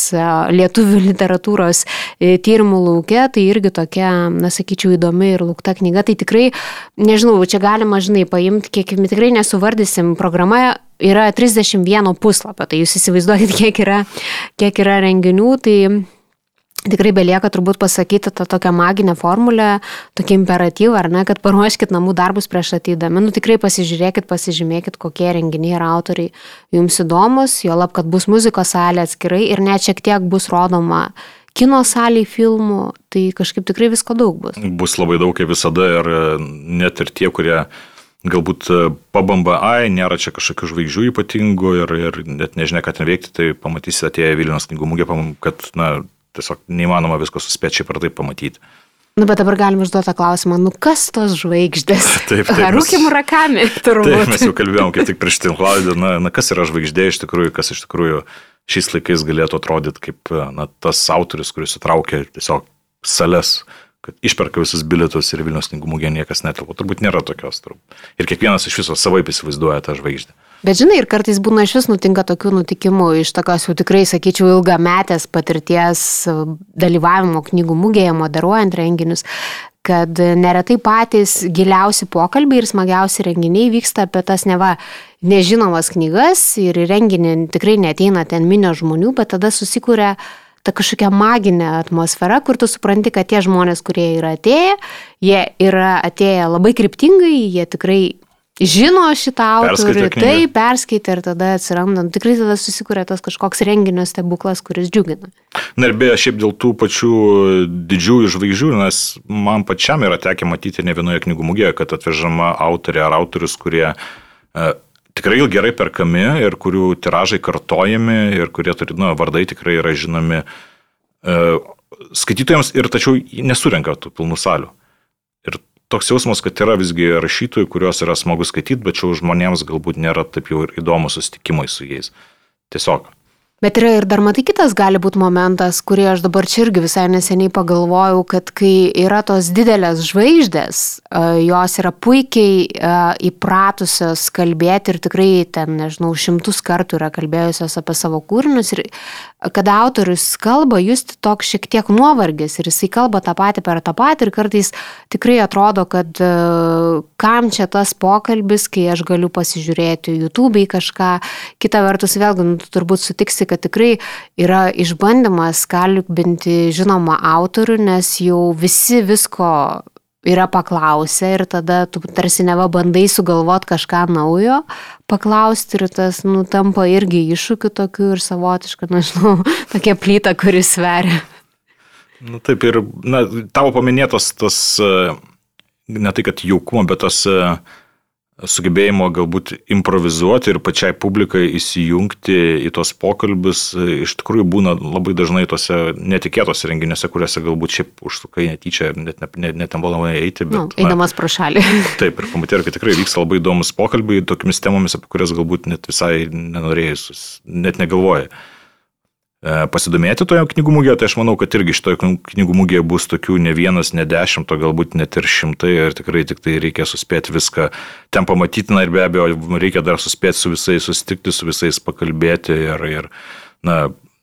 lietuvių literatūros e, tyrimų laukia, tai irgi tokia, na sakyčiau, įdomi ir laukta knyga. Tai tikrai, nežinau, čia galima, žinai, paimti, kiek tikrai nesuvardysim, programa yra 31 puslapio, tai jūs įsivaizduokit, kiek yra, kiek yra renginių, tai Tikrai belieka turbūt pasakyti tą tokią maginę formulę, tokį imperatyvą, ar ne, kad paruoškit namų darbus prieš ateidami. Nu tikrai pasižiūrėkit, pasižymėkit, kokie renginiai ir autoriai jums įdomus, jo lab, kad bus muzikos salė atskirai ir net šiek tiek bus rodoma kino salėje filmų, tai kažkaip tikrai visko daug bus. Bus labai daug kaip visada ir e, net ir tie, kurie galbūt e, pabamba, ai, nėra čia kažkokių žvaigždžių ypatingų ir, ir net nežinia, ką ten veikti, tai pamatysite atėję Vilnius knygų mugė, kad, na, tiesiog neįmanoma visko suspėti šiaip ar taip pamatyti. Nu, bet dabar galim užduoti tą klausimą, nu kas tos žvaigždės? Taip, taip. Rūkim rakami, turbūt. Taip, mes jau kalbėjom, kaip tik prieš tinklaidę, na, na, kas yra žvaigždė iš tikrųjų, kas iš tikrųjų šiais laikais galėtų atrodyti kaip na, tas autoris, kuris sutraukia tiesiog sales, kad išperka visus bilietus ir Vilnius knygų mugė niekas netelpa. Turbūt nėra tokios. Turbūt. Ir kiekvienas iš viso savaip įsivaizduoja tą žvaigždę. Bet žinai, ir kartais būna iš vis nutinka tokių nutikimų iš tokios jau tikrai, sakyčiau, ilgametės patirties dalyvavimo knygų mugėje, moderuojant renginius, kad neretai patys giliausi pokalbiai ir smagiausi renginiai vyksta apie tas neva nežinomas knygas ir renginį tikrai neteina ten minio žmonių, bet tada susikūrė ta kažkokia maginė atmosfera, kur tu supranti, kad tie žmonės, kurie yra atėję, jie yra atėję labai kryptingai, jie tikrai žino šitą autorių, tai perskaitė ir tada atsiranda, nu, tikrai tada susikuria tas kažkoks renginio stebuklas, kuris džiugina. Na ir beje, šiaip dėl tų pačių didžiųjų žvaigždžių, nes man pačiam yra tekę matyti ne vienoje knygų mugėje, kad atvežama autorė ar autorius, kurie e, tikrai gerai perkami ir kurių tiražai kartojami ir kurie turi, na, vardai tikrai yra žinomi e, skaitytojams ir tačiau nesurenka tų pilnų salių. Toks jausmas, kad yra visgi rašytojų, kuriuos yra smagu skaityti, bet čia žmonėms galbūt nėra taip jau ir įdomu susitikimai su jais. Tiesiog. Bet yra ir dar matai kitas gali būti momentas, kurį aš dabar čia irgi visai neseniai pagalvojau, kad kai yra tos didelės žvaigždės, e, jos yra puikiai e, įpratusios kalbėti ir tikrai ten, nežinau, šimtus kartų yra kalbėjusios apie savo kūrinius ir kada autorius kalba, jūs toks šiek tiek nuovargis ir jisai kalba tą patį per tą patį ir kartais tikrai atrodo, kad e, kam čia tas pokalbis, kai aš galiu pasižiūrėti YouTube į kažką. Kita vertus, vėlgi, nu, tu turbūt sutiksi, kad tikrai yra išbandymas kalbinti žinomą autorių, nes jau visi visko yra paklausę ir tada tu tarsi neva bandai sugalvot kažką naujo, paklausti ir tas, nu, tampa irgi iššūkiu tokiu ir savotiška, nežinau, tokia plyta, kuris sveria. Na nu, taip ir, na, tavo paminėtas tas, e, ne tai kad jaukumo, bet tas uh, sugebėjimo galbūt improvizuoti ir pačiai publikai įsijungti į tos pokalbius iš tikrųjų būna labai dažnai tose netikėtose renginiuose, kuriuose galbūt šiaip užsukai netyčia, net, net, net, buvo eiti. Bet, nu, eidamas pro šalį. Taip, ir pamatai, kad tikrai vyksta labai įdomus pokalbiai tokiamis temomis, apie kurias galbūt net visai nenorėjai, net negalvojai. E, pasidomėti toje knygų mugėje, tai aš manau, kad irgi šitoje knygų mugėje bus tokių ne vienas, ne dešimt, o galbūt net ir šimtai ir tikrai tik tai reikia suspėti viską ten pamatyti, na ir be abejo, reikia dar suspėti su visais, susitikti su visais, pakalbėti ir, ir na,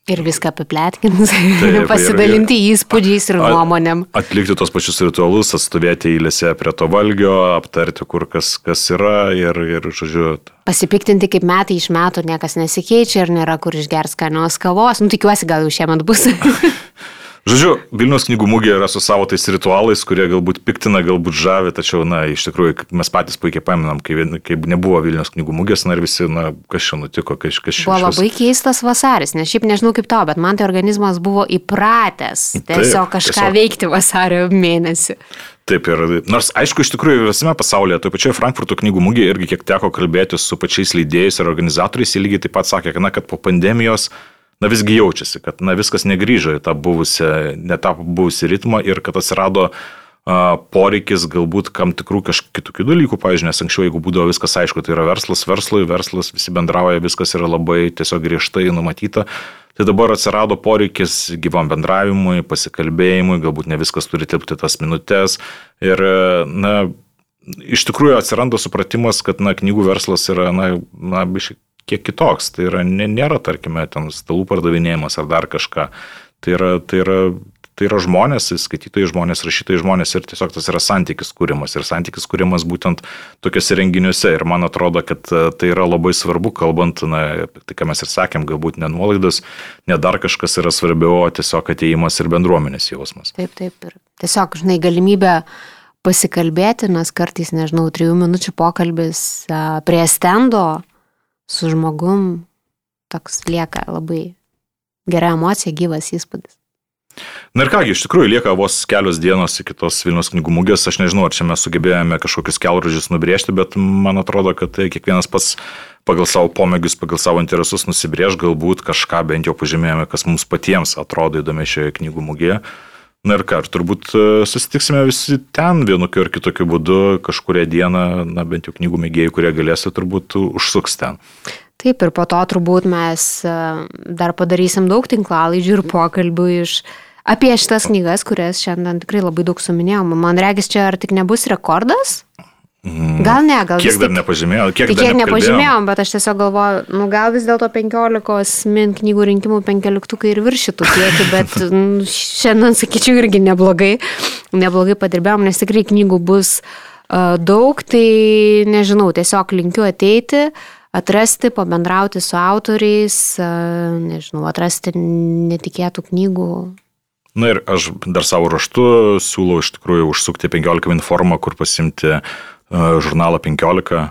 Ir viską apiplėtkins, pasidalinti ir, ir, įspūdžiais ir nuomonėm. Atlikti tos pačius ritualus, atstovėti eilėse prie to valgio, aptarti, kur kas, kas yra ir, ir, žodžiu. Pasipiktinti, kaip metai iš metų niekas nesikeičia ir nėra kur išgers skanios kavos. Nu, tikiuosi, gal jau šiemet bus. Žodžiu, Vilnius knygų mūgė yra su savo tais ritualais, kurie galbūt piktina, galbūt žavi, tačiau, na, iš tikrųjų, mes patys puikiai paminam, kai, kai nebuvo Vilnius knygų mūgės, na ir visi, na, kas čia nutiko, kas, kas čia. Buvo labai keistas vasaris, nes šiaip nežinau kaip to, bet man tai organizmas buvo įpratęs tiesiog Taip, kažką tiesiog. veikti vasario mėnesį. Taip ir, nors aišku, iš tikrųjų visame pasaulyje, toje pačioje Frankfurto knygų mūgėje irgi kiek teko kalbėti su pačiais leidėjais ir organizatoriais, jie lygiai taip pat sakė, kad, na, kad po pandemijos na visgi jaučiasi, kad na viskas negryžo į tą buvusią, netapą buvusią ritmą ir kad atsirado poreikis galbūt kam tikrų kažkokių dalykų, pavyzdžiui, nes anksčiau, jeigu būdavo viskas aišku, tai yra verslas, verslui, verslas, visi bendrauja, viskas yra labai tiesiog griežtai numatyta. Tai dabar atsirado poreikis gyvam bendravimui, pasikalbėjimui, galbūt ne viskas turi tilpti tas minutės. Ir, na, iš tikrųjų atsiranda supratimas, kad, na, knygų verslas yra, na, na biškai kiek kitoks. Tai yra, nėra, tarkime, ten stalų pardavinėjimas ar dar kažką. Tai yra, tai yra, tai yra žmonės, skaitytojai žmonės, rašytojai žmonės ir tiesiog tas yra santykis kūrimas. Ir santykis kūrimas būtent tokiuose renginiuose. Ir man atrodo, kad e, tai yra labai svarbu, kalbant, na, tai ką mes ir sakėm, galbūt ne nuolaidos, ne dar kažkas yra svarbiau, o tiesiog ateimas ir bendruomenės jausmas. Taip, taip. Ir tiesiog, žinai, galimybė pasikalbėti, nes kartais, nežinau, trijų minučių pokalbis prie stendo su žmogum toks lieka labai gera emocija, gyvas įspūdis. Na ir kągi, iš tikrųjų lieka vos kelios dienos iki tos Vilnius knygų mugės. Aš nežinau, ar čia mes sugebėjome kažkokius kelrodžius nubrėžti, bet man atrodo, kad tai kiekvienas pats pagal savo pomėgius, pagal savo interesus nusibrėž, galbūt kažką bent jau pažymėjome, kas mums patiems atrodo įdomi šioje knygų mugėje. Na ir ką, ir turbūt e, susitiksime visi ten vienokiu ar kitokiu būdu kažkuria diena, na bent jau knygų mėgėjai, kurie galėsite, turbūt užsuks ten. Taip, ir po to turbūt mes e, dar padarysim daug tinklalaidžių ir pokalbių iš apie šitas knygas, kurias šiandien tikrai labai daug suminėjom. Man regis, čia ar tik nebus rekordas? Mm. Gal ne, gal kiek dar nepažymėjom. Kiek, kiek nepažymėjom, bet aš tiesiog galvoju, nu, gal vis dėlto 15 min knygų rinkimų 15 ir viršytų kiekį, bet nu, šiandien, sakyčiau, irgi neblogai, neblogai padirbėjom, nes tikrai knygų bus uh, daug, tai nežinau, tiesiog linkiu ateiti, atrasti, pabendrauti su autoriais, uh, nežinau, atrasti netikėtų knygų. Na ir aš dar savo raštu siūlau iš tikrųjų užsukti 15 min formą, kur pasimti žurnalą 15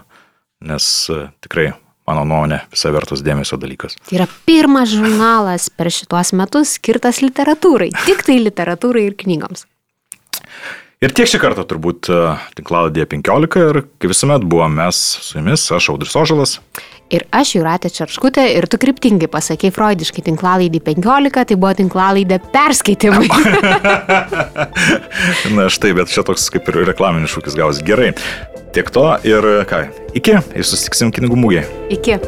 nes e, tikrai, mano nuomonė, visai vertas dėmesio dalykas. Tai yra pirmas žurnalas per šituos metus skirtas literatūrai, tik tai literatūrai ir knygoms. Ir tiek šį kartą turbūt e, tinklaladėje 15 ir kaip visuomet buvo mes su jumis, aš Audris Ožalas. Ir aš Juratė Čarškutė ir tu kryptingai pasakei freudiškai tinklalaidį 15, tai buvo tinklalaidė perskaitimai. Na štai, bet čia toks kaip ir reklaminis šūkis gausi. Gerai. Tiek to ir ką, iki ir susitiksim knygų mūgėje. Iki.